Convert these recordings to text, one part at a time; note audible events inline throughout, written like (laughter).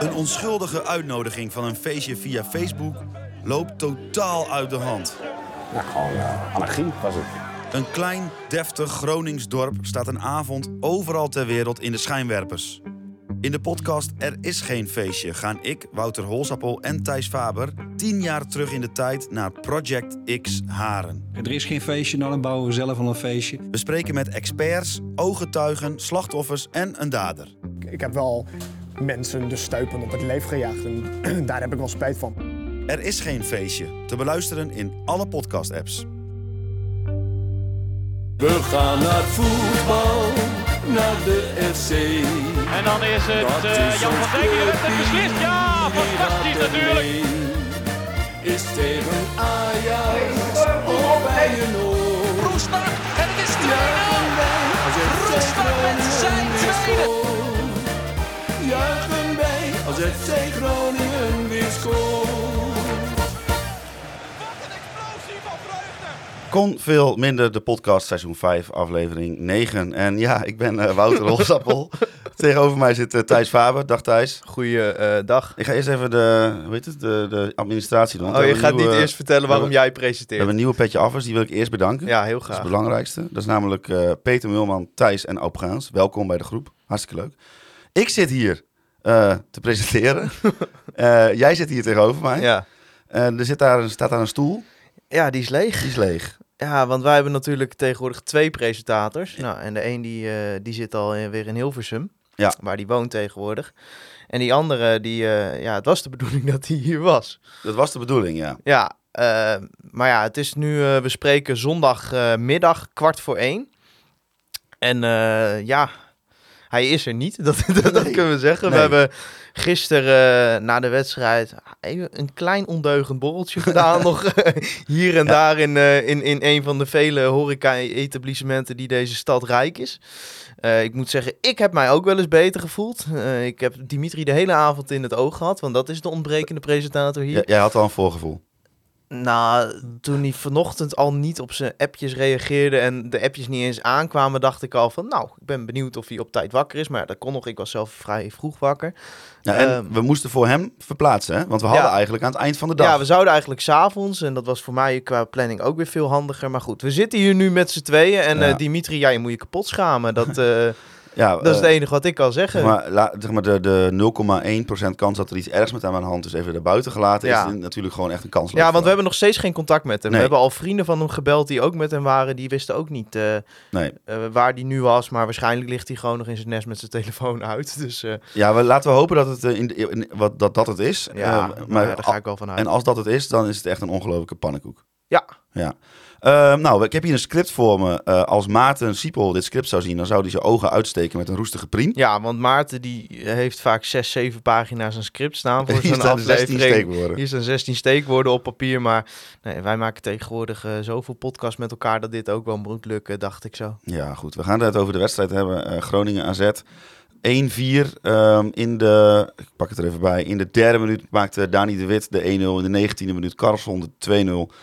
Een onschuldige uitnodiging van een feestje via Facebook loopt totaal uit de hand. Nou, gewoon uh, anarchie was het. Een klein, deftig Gronings dorp staat een avond overal ter wereld in de schijnwerpers. In de podcast Er is geen feestje gaan ik, Wouter Holsappel en Thijs Faber tien jaar terug in de tijd naar Project X Haren. Er is geen feestje, nou dan bouwen we zelf al een feestje. We spreken met experts, ooggetuigen, slachtoffers en een dader. Ik heb wel mensen de stuipen op het lijf gejaagd en (clears throat) daar heb ik wel spijt van. Er is geen feestje, te beluisteren in alle podcast-apps. We gaan naar voetbal, naar de FC. En dan is het uh, Jan van Dijk die het beslist. Ja, fantastisch natuurlijk. Is tegen Ajax of bij een oor. Roestak en het is 2-0. Roestak met zijn tweede. Juichen wij als FC Groningen weer scoort. Kon veel minder de podcast seizoen 5 aflevering 9. En ja, ik ben uh, Wouter (laughs) Rolsappel. Tegenover mij zit uh, Thijs Faber. Dag Thijs. Goeiedag. Ik ga eerst even de, hoe heet het, de, de administratie doen. Oh, je gaat nieuwe, niet eerst vertellen waarom jij presenteert. We hebben een nieuwe petje affers, die wil ik eerst bedanken. Ja, heel Dat graag. is het belangrijkste. Dat is namelijk uh, Peter Mulman, Thijs en Oop Gaans. Welkom bij de groep. Hartstikke leuk. Ik zit hier uh, te presenteren. uh, (laughs) jij zit hier tegenover mij. Ja. er zit daar, staat daar een stoel. Ja, die is leeg. Die is leeg. Ja, want wij hebben natuurlijk tegenwoordig twee presentators. Nou, en de een die, uh, die zit al weer in Hilversum, ja. waar die woont tegenwoordig. En die andere, die, ja, het was de (laughs) bedoeling dat hij hier was. Dat was de bedoeling, ja. Ja, maar ja, het is nu, we spreken zondagmiddag kwart voor één. En ja, hij is er niet, (laughs) dat, dat, dat kunnen we zeggen. Nee. We hebben gisteren uh, na de wedstrijd even een klein ondeugend borreltje (laughs) gedaan. nog hier en ja. daar in, uh, in, in een van de vele horeca-etablissementen die deze stad rijk is. Uh, ik moet zeggen, ik heb mij ook wel eens beter gevoeld. ik heb Dimitri de hele avond in het oog gehad, want dat is de ontbrekende presentator hier. Ja, jij had al een voorgevoel. Nou, toen hij vanochtend al niet op zijn appjes reageerde en de appjes niet eens aankwamen, dacht ik al van, nou, ik ben benieuwd of hij op tijd wakker is. Maar ja, dat kon nog, ik was zelf vrij vroeg wakker. Ja, en uh, we moesten voor hem verplaatsen, hè? want we hadden ja, eigenlijk aan het eind van de dag. Ja, we zouden eigenlijk s'avonds, en dat was voor mij qua planning ook weer veel handiger. Maar goed, we zitten hier nu met z'n tweeën en uh, Dimitri, ja, je moet je kapot schamen. Dat... Uh, (laughs) Ja, dat is het enige wat ik kan zeggen. Zeg maar, la, zeg maar de, de 0,1% kans dat er iets ergs met hem aan de hand is, even er buiten gelaten, ja. is natuurlijk gewoon echt een kans. Ja, want we hebben nog steeds geen contact met hem. Nee. We hebben al vrienden van hem gebeld die ook met hem waren. Die wisten ook niet uh, nee. uh, waar hij nu was. Maar waarschijnlijk ligt hij gewoon nog in zijn nest met zijn telefoon uit. (laughs) Dus, uh, ja, we, laten we hopen dat het, in, in, wat, dat, dat het is. Ja, maar, maar daar ga ik wel van uit. En als dat het is, dan is het echt een ongelofelijke pannenkoek. Ja. Ja. Uh, nou, ik heb hier een script voor me. Uh, als Maarten Siepel dit script zou zien, dan zou hij zijn ogen uitsteken met een roestige priem. Ja, want Maarten die heeft vaak 6, 7 pagina's een script staan voor (laughs) Hier zo'n staan 16 steekwoorden. Hier staan 16 steekwoorden op papier, maar nee, wij maken tegenwoordig uh, zoveel podcasts met elkaar dat dit ook wel moet lukken, dacht ik zo. Ja, goed. We gaan het over de wedstrijd hebben. Groningen AZ. 1-4 um, in de, ik pak het er even bij, in de derde minuut maakte Dani de Wit de 1-0. In de 19e minuut Carlson de 2-0.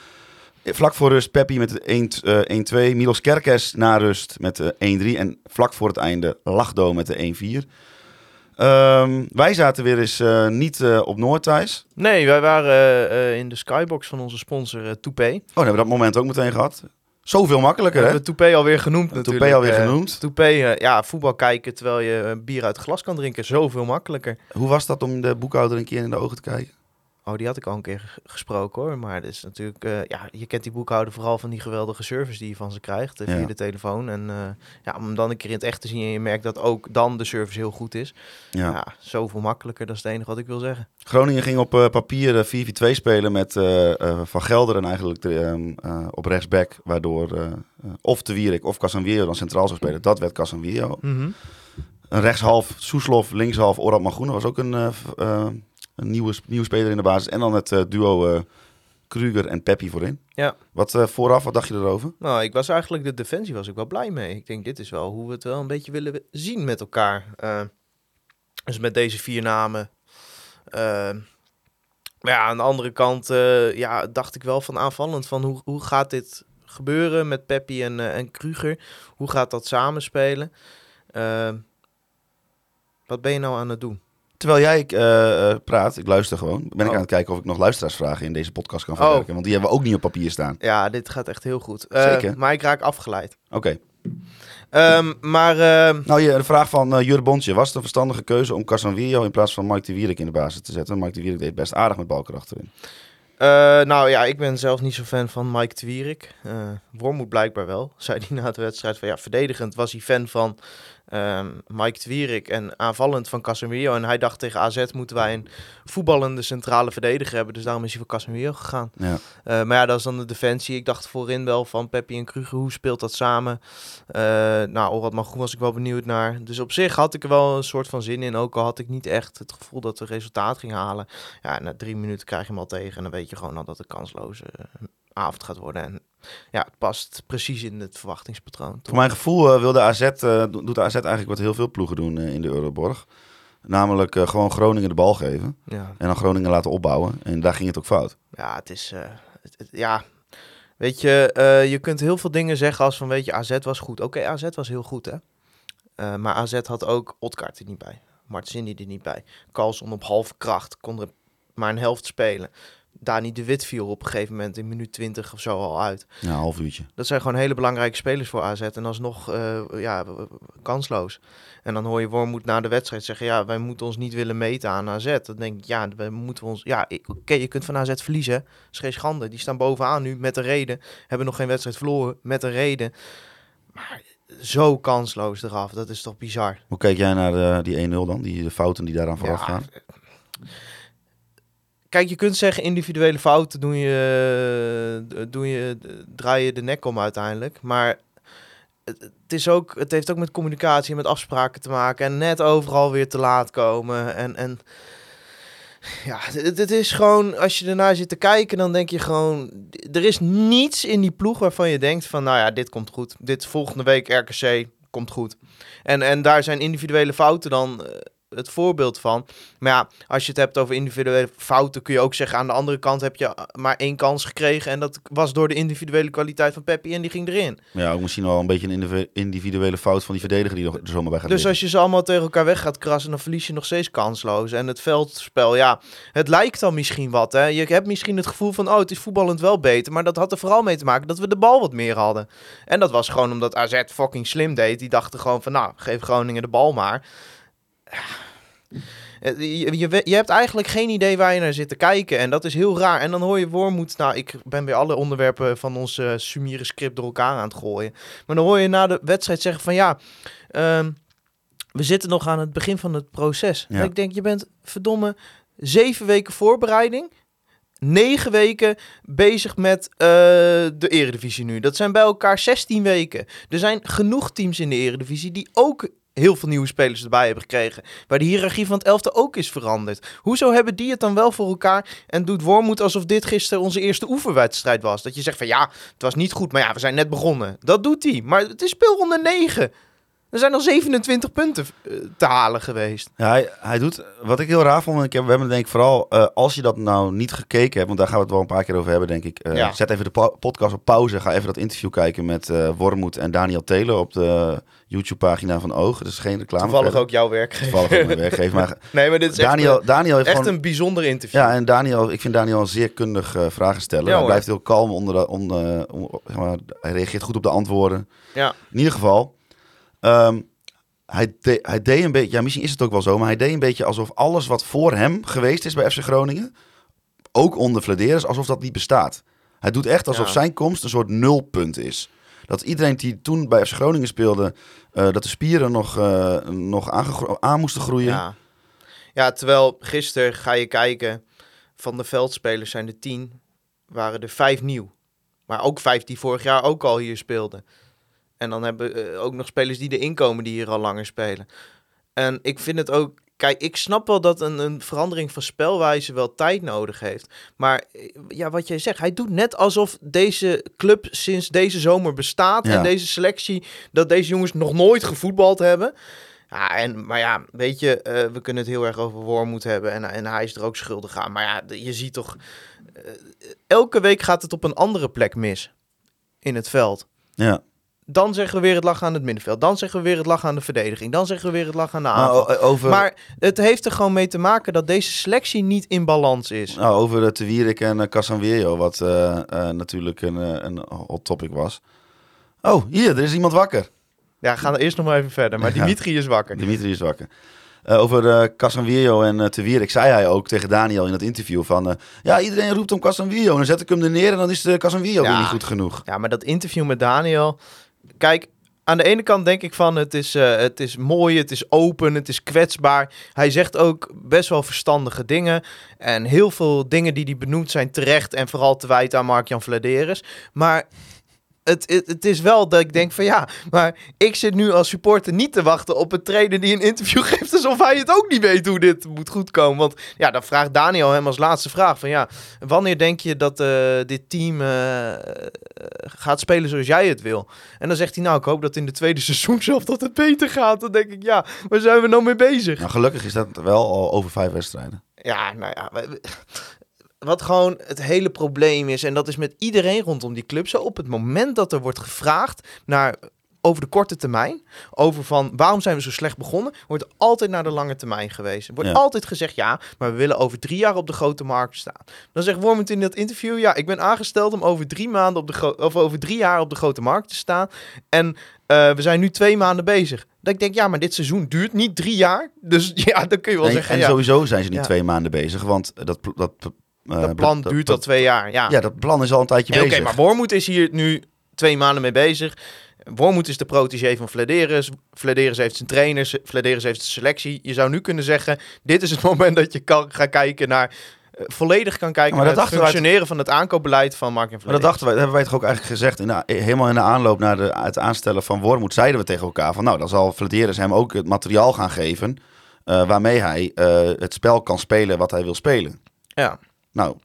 Vlak voor rust Peppi met de 1-2. Milos Kerkes na rust met de 1-3. En vlak voor het einde Lachdo met de 1-4. Um, wij zaten weer eens uh, niet uh, op Noordthijs. Nee, wij waren uh, in de skybox van onze sponsor Toupé. Oh, dan hebben we dat moment ook meteen gehad. Zoveel makkelijker, we hebben Toupé alweer genoemd natuurlijk. Toupé alweer genoemd. Toupé, ja, voetbal kijken terwijl je bier uit glas kan drinken. Zoveel makkelijker. Hoe was dat om de boekhouder een keer in de ogen te kijken? Oh, die had ik al een keer gesproken hoor. Maar het is natuurlijk, uh, ja, je kent die boekhouder vooral van die geweldige service die je van ze krijgt uh, via Ja. de telefoon. En uh, ja, om hem dan een keer in het echt te zien en je merkt dat ook dan de service heel goed is. Ja. Ja, zoveel makkelijker, dat is het enige wat ik wil zeggen. Groningen ging op eh, papier eh, 4-4-2 spelen met eh, eh, Van Gelderen eigenlijk de, ehm, eh, op rechtsback. Waardoor eh, eh, of De Wierik of Casanviro dan centraal zou spelen. Dat werd Casanviro. Mhm. Een rechtshalf Soeslof, linkshalf Orad Magoen. was ook een, eh, eh, een nieuwe, nieuwe speler in de basis. En dan het eh, duo eh Kruger en Peppi voorin. Ja. Wat eh, vooraf, wat dacht je erover? Nou, ik was eigenlijk, de defensie was ik wel blij mee. Ik denk, dit is wel hoe we het wel een beetje willen zien met elkaar. Dus met deze vier namen. Maar ja, aan de andere kant ja, dacht ik wel van aanvallend van hoe, hoe gaat dit gebeuren met Peppi en, en Kruger? Hoe gaat dat samenspelen? Wat ben je nou aan het doen? Terwijl jij eh, eh, praat, ik luister gewoon, ben ik Oh. aan het kijken of ik nog luisteraarsvragen in deze podcast kan Oh. verwerken. Want die hebben we ook niet op papier staan. Ja, dit gaat echt heel goed. Eh, Zeker. Maar ik raak afgeleid. Oké. Ehm, maar ehm, Nou, de vraag van Jure Bontje. Was het een verstandige keuze om Casanvillo in plaats van Mike de Wierik in de basis te zetten? Mike de Wierik deed best aardig met balkracht erin. nou ja, ik ben zelf niet zo fan van Mike Twierik. Eh Wormoed blijkbaar wel. (laughs) Zei hij na de wedstrijd van ja, verdedigend was hij fan van ehm, Mike Twierik en aanvallend van Casemiro. En hij dacht tegen AZ moeten wij een voetballende centrale verdediger hebben. Dus daarom is hij voor Casemiro gegaan. Ja. Eh, maar ja, dat is dan de defensie. Ik dacht voorin wel van Peppi en Kruger, hoe speelt dat samen? Eh nou, Orad Magroen was ik wel benieuwd naar. Dus op zich had ik er wel een soort van zin in. Ook al had ik niet echt het gevoel dat we resultaat ging halen. Ja, na drie minuten krijg je hem al tegen. En dan weet je gewoon al dat het kansloze eh, avond gaat worden. En ja, het past precies in het verwachtingspatroon. Voor mijn gevoel eh, wilde AZ, eh, do- doet AZ eigenlijk wat heel veel ploegen doen eh, in de Euroborg. Namelijk gewoon Groningen de bal geven. Ja, En dan Groningen laten opbouwen. En daar ging het ook fout. ja het is... het- het- ja, weet je, je kunt heel veel dingen zeggen als van, weet je, AZ was goed. Oké, AZ was heel goed, hè. Maar AZ had ook Otkaart er niet bij. Martini er niet bij. Carlson op halve kracht. Kon er maar een helft spelen. Dani de Wit viel op een gegeven moment in minuut 20 of zo al uit. Ja, een half uurtje. Dat zijn gewoon hele belangrijke spelers voor AZ. En alsnog uh, ja, kansloos. En dan hoor je Wormoed na de wedstrijd zeggen... ja, wij moeten ons niet willen meten aan AZ. Dan denk ik, ja, we moeten ons... Ja, oké, je kunt van AZ verliezen. Dat is geen schande. Die staan bovenaan nu met een reden. Hebben nog geen wedstrijd verloren met een reden. Maar zo kansloos eraf. Dat is toch bizar. Hoe keek jij naar eh, die 1-0 dan? Die de fouten die daaraan vooraf Ja, gaan? Kijk, je kunt zeggen individuele fouten doen je, eh, doe je, draai je de nek om uiteindelijk. Maar het, is ook, het heeft ook met communicatie en met afspraken te maken. En net overal weer te laat komen. En, en ja, het, het is gewoon, als je ernaar zit te kijken, dan denk je gewoon... Er is niets in die ploeg waarvan je denkt van, nou ja, dit komt goed. Dit volgende week RKC komt goed. En, en daar zijn individuele fouten dan eh, het voorbeeld van. Maar ja, als je het hebt over individuele fouten, kun je ook zeggen... aan de andere kant heb je maar één kans gekregen... en dat was door de individuele kwaliteit van Peppi en die ging erin. Ja, ook misschien wel een beetje een individu- individuele fout van die verdediger die er zomaar bij gaat Dus liggen. als je ze allemaal tegen elkaar weg gaat krassen, dan verlies je nog steeds kansloos. En het veldspel, ja, het lijkt dan misschien wat. Hè? Je hebt misschien het gevoel van, oh, het is voetballend wel beter. Maar dat had er vooral mee te maken dat we de bal wat meer hadden. En dat was gewoon omdat AZ fucking slim deed. Die dachten gewoon van, nou, geef Groningen de bal maar. Eh, Je, je, je hebt eigenlijk geen idee waar je naar zit te kijken. En dat is heel raar. En dan hoor je Wormoed... Nou, ik ben weer alle onderwerpen van ons uh, Sumire script door elkaar aan het gooien. Maar dan hoor je na de wedstrijd zeggen van... Ja, ehm, we zitten nog aan het begin van het proces. Ja. En ik denk, je bent verdomme zeven weken voorbereiding... Negen weken bezig met uh, de eredivisie nu. Dat zijn bij elkaar 16 weken. Er zijn genoeg teams in de eredivisie die ook heel veel nieuwe spelers erbij hebben gekregen. Waar de hiërarchie van het elfte ook is veranderd. Hoezo hebben die het dan wel voor elkaar en doet Wormoed alsof dit gisteren onze eerste oefenwedstrijd was? Dat je zegt van ja, het was niet goed, maar ja, we zijn net begonnen. Dat doet hij. Maar het is speelronde 9. Er zijn nog 27 punten uh, te halen geweest. Ja, hij, hij doet, wat ik heel raar vond, ik heb, we hebben denk ik vooral, uh, als je dat nou niet gekeken hebt, want daar gaan we het wel een paar keer over hebben, denk ik. Uh, ja. Zet even de po podcast op pauze, ga even dat interview kijken met uh, Wormoed en Daniel Taylor op de YouTube-pagina van Oog. Dat is geen reclame. Toevallig verder. ook jouw werkgever. Toevallig ook mijn werkgever. Maar (laughs) nee, maar dit is Daniel, echt, Daniel heeft echt gewoon, een bijzonder interview. Ja, en Daniel, ik vind Daniel een zeer kundig uh, vragen stellen. Ja, hij blijft heel kalm onder de, onder, onder, zeg maar, hij reageert goed op de antwoorden. Ja. In ieder geval, um, hij, de, hij deed een beetje, ja, misschien is het ook wel zo, maar hij deed een beetje alsof alles wat voor hem geweest is bij FC Groningen, ook onder Vladeris, alsof dat niet bestaat. Hij doet echt alsof Ja. zijn komst een soort nulpunt is. Dat iedereen die toen bij FC Groningen speelde, uh, dat de spieren nog, uh, nog aan moesten groeien. Ja. ja, terwijl gisteren ga je kijken, van de veldspelers zijn er tien, waren er vijf nieuw. Maar ook vijf die vorig jaar ook al hier speelden. En dan hebben we uh, ook nog spelers die erin komen die hier al langer spelen. En ik vind het ook. Kijk, ik snap wel dat een, een verandering van spelwijze wel tijd nodig heeft. Maar eh, ja, wat jij zegt, hij doet net alsof deze club sinds deze zomer bestaat. Ja. En deze selectie, dat deze jongens nog nooit gevoetbald hebben. Ja, en, maar ja, weet je, uh, we kunnen het heel erg over Wormoed hebben. En, en hij is er ook schuldig aan. Maar ja, je ziet toch. Uh, elke week gaat het op een andere plek mis. In het veld. Ja. Dan zeggen we weer het lag aan het middenveld. Dan zeggen we weer het lag aan de verdediging. Dan zeggen we weer het lag aan de aanval. over, Maar het heeft er gewoon mee te maken dat deze selectie niet in balans is. nou, over uh, Te Wierik en uh, wat eh, eh, natuurlijk een, een hot topic was. Oh, hier, er is iemand wakker. Ja, gaan we eerst nog maar even verder. Maar Ja. Dimitri is wakker. Dimitri is wakker. Over Casanviejo en Wierik zei hij ook tegen Daniel in het interview van... ja, iedereen roept om Casanviejo. Dan zet ik hem er neer en dan is de Ja. weer niet goed genoeg. Ja, maar dat interview met Daniel. Kijk, aan de ene kant denk ik van het is, eh, het is mooi, het is open, het is kwetsbaar. Hij zegt ook best wel verstandige dingen. En heel veel dingen die hij benoemt zijn terecht en vooral te wijten aan Mark-Jan Vladeres. Maar het, het, het is wel dat ik denk van ja, maar ik zit nu als supporter niet te wachten op een trainer die een interview (laughs) geeft alsof hij het ook niet weet hoe dit moet goedkomen. Want ja, dan vraagt Daniel hem als laatste vraag van ja, wanneer denk je dat eh, dit team eh, eh, gaat spelen zoals jij het wil? En dan zegt hij nou, ik hoop dat in de tweede (laughs) seizoen zelf dat het beter gaat. Dan denk ik ja, waar zijn we nou mee bezig? Nou, gelukkig is dat wel al over vijf wedstrijden. Ja, nou ja. Wat gewoon het hele probleem is, en dat is met iedereen rondom die club zo, op het moment dat er wordt gevraagd naar over de korte termijn, over van waarom zijn we zo slecht begonnen, wordt altijd naar de lange termijn gewezen. Wordt Ja. altijd gezegd, ja, maar we willen over drie jaar op de grote markt staan. Dan zegt Wormut in dat interview, ja, ik ben aangesteld om over drie maanden op de of over drie jaar op de grote markt te staan. En eh, we zijn nu twee maanden bezig. Dat ik denk, ja, maar dit seizoen duurt niet drie jaar. Dus (laughs) ja, dan kun je wel En, zeggen, en ja, sowieso zijn ze niet Ja. twee maanden bezig, want dat, dat, dat plan dat- duurt al twee jaar. Ja, Ja, dat plan is al een tijdje En Oké, bezig. maar Wormoed is hier nu twee maanden mee bezig. Wormoed is de protégé van Vladeris. Vladeris heeft zijn trainers. Vladeris heeft zijn selectie. Je zou nu kunnen zeggen, dit is het (laughs) moment dat je kan gaan kijken naar... eh, volledig kan kijken Maar naar het functioneren van het aankoopbeleid van Mark en Maar dat Vladeris. dachten wij, dat hebben wij toch ook eigenlijk gezegd. In de, helemaal in de aanloop naar de, het aanstellen van Wormoed zeiden we tegen elkaar van... nou, dan zal Vladeris hem ook het materiaal gaan geven... eh, waarmee hij eh, het spel kan spelen wat hij wil spelen. Ja. Nou,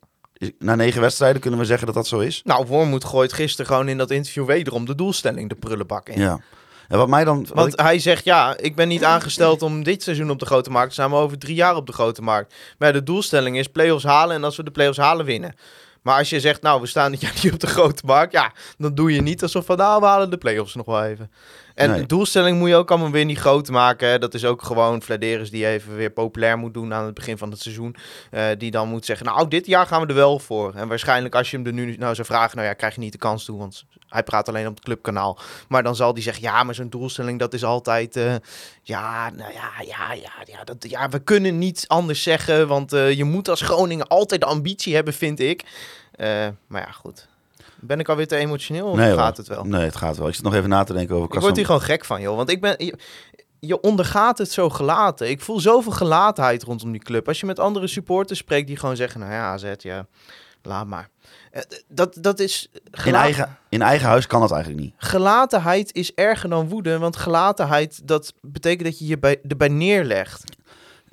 na negen wedstrijden kunnen we zeggen dat dat zo is. Nou, Wormoed gooit gisteren gewoon in dat interview wederom de doelstelling de prullenbak in. Ja. En wat mij dan... wat Want ik- hij zegt, ja, ik ben niet aangesteld om dit seizoen op de grote markt te staan, maar over drie jaar op de grote markt. Maar de doelstelling is play-offs halen en als we de play-offs halen, winnen. Maar als je zegt, nou, we staan dit jaar (laughs) niet op de grote markt, ja, dan doe je niet alsof van, nou, we halen de play-offs nog wel even. En Nee. de doelstelling moet je ook allemaal weer niet groot maken. hè. Dat is ook gewoon Vladeris die even weer populair moet doen aan het begin van het seizoen. Eh, die dan moet zeggen, nou, dit jaar gaan we er wel voor. En waarschijnlijk als je hem er nu nou zou vragen, nou ja, krijg je niet de kans toe, want hij praat alleen op het clubkanaal. Maar dan zal hij zeggen, ja, maar zo'n doelstelling, dat is altijd... eh, ja, nou ja, ja, ja, ja, dat, ja, we kunnen niet anders zeggen, want eh, je moet als Groningen altijd de ambitie hebben, vind ik. Maar ja, goed. Ben ik alweer te emotioneel of nee, gaat het wel? Nee, het gaat wel. Ik zit nog even na te denken over Ik word hier gewoon gek van, joh. Want ik ben... Je, je ondergaat het zo gelaten. Ik voel zoveel gelatenheid rondom die club. Als je met andere supporters spreekt die gewoon zeggen... Nou ja, AZ, ja, laat maar. Eh, Dat, dat is... in, eigen, in eigen huis kan dat eigenlijk niet. Gelatenheid is erger dan woede. Want gelatenheid, dat betekent dat je je bij, erbij neerlegt.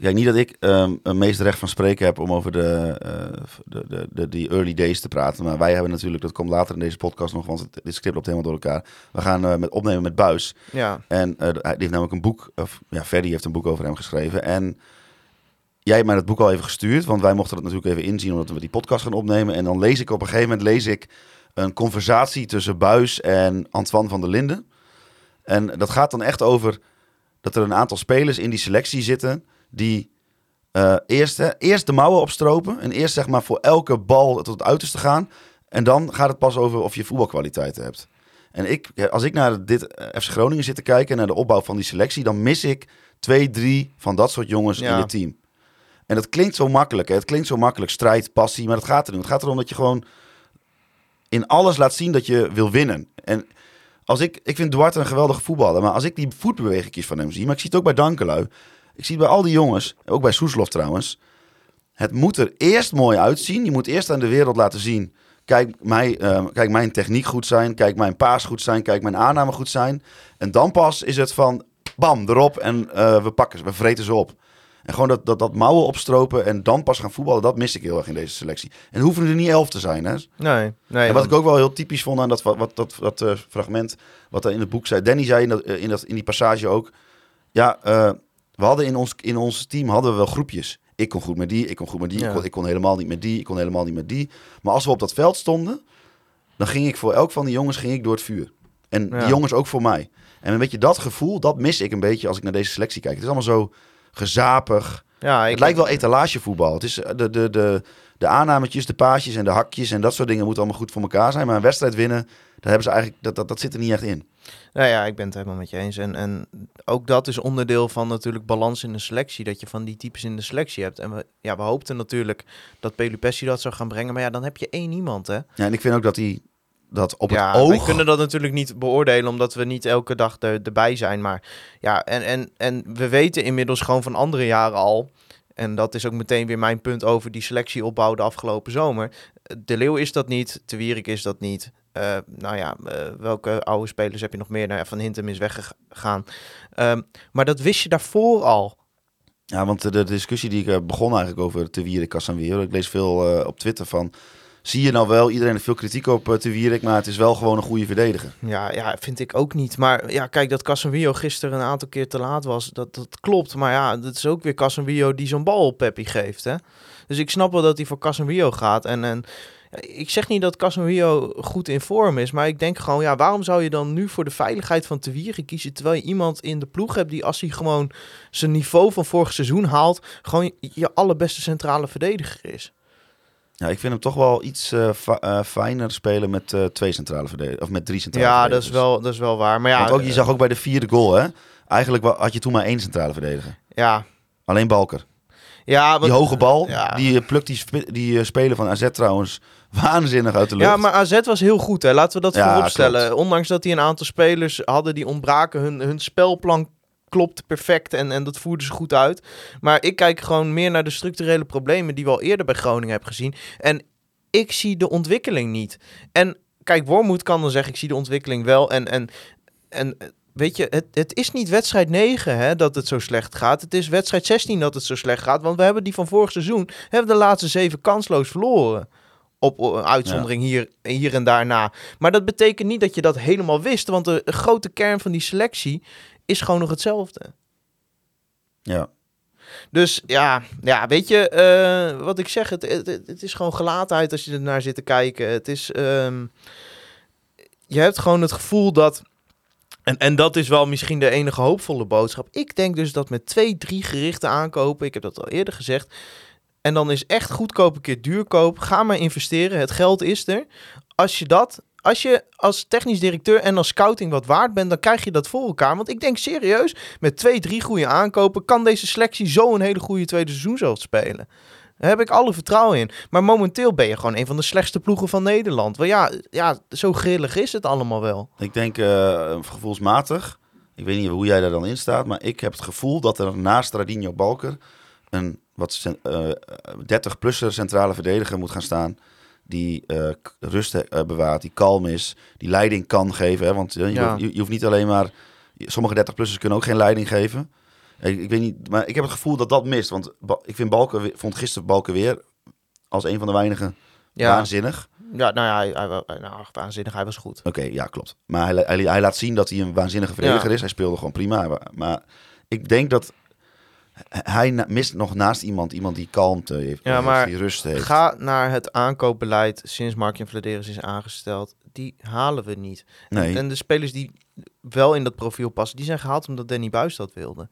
Kijk, niet dat ik ehm meest recht van spreken heb om over de, eh, de, de, de, die early days te praten. Maar wij hebben natuurlijk, dat komt later in deze podcast nog, want het, dit script loopt helemaal door elkaar. We gaan eh, met opnemen met Buis. Ja, En eh, hij heeft namelijk een boek, of ja, Ferdy heeft een boek over hem geschreven. En jij hebt mij dat boek al even gestuurd, want wij mochten dat natuurlijk even inzien omdat we die podcast gaan opnemen. En dan lees ik op een gegeven moment lees ik een conversatie tussen Buis en Antoine van der Linden. En dat gaat dan echt over dat er een aantal spelers in die selectie zitten die eh, eerst, hè, eerst de mouwen opstropen en eerst zeg maar voor elke bal tot het uiterste gaan. En dan gaat het pas over of je voetbalkwaliteiten hebt. En ik, als ik naar dit eh, FC Groningen zit te kijken, naar de opbouw van die selectie, dan mis ik twee, drie van dat soort jongens Ja. in het team. En dat klinkt zo makkelijk. Hè? Het klinkt zo makkelijk, strijd, passie, maar dat gaat er niet. Het gaat erom dat je gewoon in alles laat zien dat je wil winnen. En als ik, ik vind Duarte een geweldige voetballer, maar als ik die voetbewegingjes van hem zie, maar ik zie het ook bij Dankelui, ik zie bij al die jongens, ook bij Soeslof trouwens, het moet er eerst mooi uitzien. Je moet eerst aan de wereld laten zien, kijk, mij, eh, kijk mijn techniek goed zijn, kijk mijn paas goed zijn, kijk mijn aanname goed zijn. En dan pas is het van, bam, erop en eh, we pakken ze, we vreten ze op. En gewoon dat, dat, dat mouwen opstropen en dan pas gaan voetballen, dat mis ik heel erg in deze selectie. En hoeven er niet elf te zijn, hè? nee. nee en wat ik ook wel heel typisch vond aan dat, wat, dat, dat eh, fragment, wat er in het boek zei. Danny zei in, dat, eh, in, dat, in die passage ook. Ja, we hadden in ons, in ons team hadden we wel groepjes. Ik kon goed met die, ik kon goed met die, Ja. ik, kon, ik kon helemaal niet met die, ik kon helemaal niet met die. Maar als we op dat veld stonden, dan ging ik voor elk van die jongens ging ik door het vuur. En Ja. die jongens ook voor mij. En een beetje dat gevoel, dat mis ik een beetje als ik naar deze selectie kijk. Het is allemaal zo gezapig. Ja, het lijkt wel etalagevoetbal. Het is eh, de, de, de, de aannametjes, de paasjes en de hakjes en dat soort dingen moeten allemaal goed voor elkaar zijn. Maar een wedstrijd winnen, daar hebben ze eigenlijk, dat, dat, dat zit er niet echt in. Nou ja, ik ben het helemaal met je eens. En, en ook dat is onderdeel van natuurlijk balans in de selectie. Dat je van die types in de selectie hebt. En we, ja, we hoopten natuurlijk dat Pelupessi dat zou gaan brengen. Maar ja, dan heb je één iemand, hè? Ja, en ik vind ook dat hij dat op ja, het oog... kunnen dat natuurlijk niet beoordelen, omdat we niet elke dag er, erbij zijn. Maar ja, en, en, en we weten inmiddels gewoon van andere jaren al. En dat is ook meteen weer mijn punt over die selectieopbouw de afgelopen zomer. De Leeuw is dat niet, De Wierik is dat niet. Eh, nou ja, eh, welke oude spelers heb je nog meer? Nou ja, Van Hintem is weggegaan. Ehm, maar dat wist je daarvoor al. Ja, want de, discussie die ik eh, begon eigenlijk over Te Wierik. Ik lees veel op Twitter van... Zie je nou wel, iedereen heeft veel kritiek op Te Wierik, maar het is wel gewoon een goede verdediger. Ja, ja, vind ik ook niet. Maar ja, kijk, dat Casemiro gisteren een aantal keer te laat was, dat, dat klopt. Maar ja, dat is ook weer Casemiro die zo'n bal op Peppi geeft, hè. Dus ik snap wel dat hij voor Casemiro gaat. En, en ik zeg niet dat Casemiro goed in vorm is, maar ik denk gewoon, ja, waarom zou je dan nu voor de veiligheid van Te Wierik kiezen, terwijl je iemand in de ploeg hebt die als hij gewoon zijn niveau van vorig seizoen haalt, gewoon je allerbeste centrale verdediger is. Ja, ik vind hem toch wel iets uh, uh, fijner spelen met uh, twee centrale verdedigers. Of met drie centrale ja, verdedigers. dat is wel, dat is wel waar. Maar ja, Want ook, je zag ook bij de vierde goal, hè. Eigenlijk had je toen maar één centrale verdediger. Ja. Alleen Balker. Ja, want, die hoge bal, ja. die plukt die, die spelen van AZ trouwens (laughs) waanzinnig uit de lucht. Ja, maar AZ was heel goed, hè. Laten we dat Ja, vooropstellen. klopt. Ondanks dat die een aantal spelers hadden die ontbraken, hun, hun spelplan klopt perfect en, en dat voerden ze goed uit. Maar ik kijk gewoon meer naar de structurele problemen die we al eerder bij Groningen hebben gezien. En ik zie de ontwikkeling niet. En kijk, Wormoed kan dan zeggen, ik zie de ontwikkeling wel. En, en, en weet je, het, het is niet wedstrijd 9 hè, dat het zo slecht gaat. Het is wedstrijd 16 dat het zo slecht gaat. Want we hebben die van vorig seizoen, hebben de laatste zeven kansloos verloren. Op een uitzondering ja. hier, hier en daarna. Maar dat betekent niet dat je dat helemaal wist. Want de, de grote kern van die selectie is gewoon nog hetzelfde. Ja. Dus ja, ja weet je, uh, wat ik zeg, het, het, het, is gewoon gelaatheid als je er naar zit te kijken. Het is, um, je hebt gewoon het gevoel dat, en, en dat is wel misschien de enige hoopvolle boodschap. Ik denk dus dat met twee, drie gerichte aankopen, ik heb dat al eerder gezegd, en dan is echt goedkoop een keer duurkoop, ga maar investeren, het geld is er. Als je dat als je als technisch directeur en als scouting wat waard bent, dan krijg je dat voor elkaar. Want ik denk serieus, met twee, drie goede aankopen, kan deze selectie zo een hele goede tweede seizoen zelf spelen. Daar heb ik alle vertrouwen in. Maar momenteel ben je gewoon een van de slechtste ploegen van Nederland. Want ja, ja zo grillig is het allemaal wel. Ik denk uh, gevoelsmatig, ik weet niet hoe jij daar dan in staat, maar ik heb het gevoel dat er naast Radinho Balker een wat uh, 30-plusser centrale verdediger moet gaan staan die uh, rust bewaart, die kalm is, die leiding kan geven. Hè? Want Ja. je, je, je hoeft niet alleen maar... Sommige 30-plussers kunnen ook geen leiding geven. Ik, ik weet niet, maar ik heb het gevoel dat dat mist. Want ik vind Balken, vond gisteren Balken weer als een van de weinigen Ja, waanzinnig. ja nou ja, hij, hij, nou, waanzinnig, hij was goed. Oké, ja, klopt. Maar hij, hij, hij laat zien dat hij een waanzinnige verdediger Ja. is. Hij speelde gewoon prima. Maar, maar ik denk dat hij mist nog naast iemand, iemand die kalmte heeft, Ja, heeft, maar die rust heeft. Ga naar het aankoopbeleid sinds Mark Vladeris is aangesteld. Die halen we niet. Nee. En de spelers die wel in dat profiel passen, die zijn gehaald omdat Danny Buis dat wilde.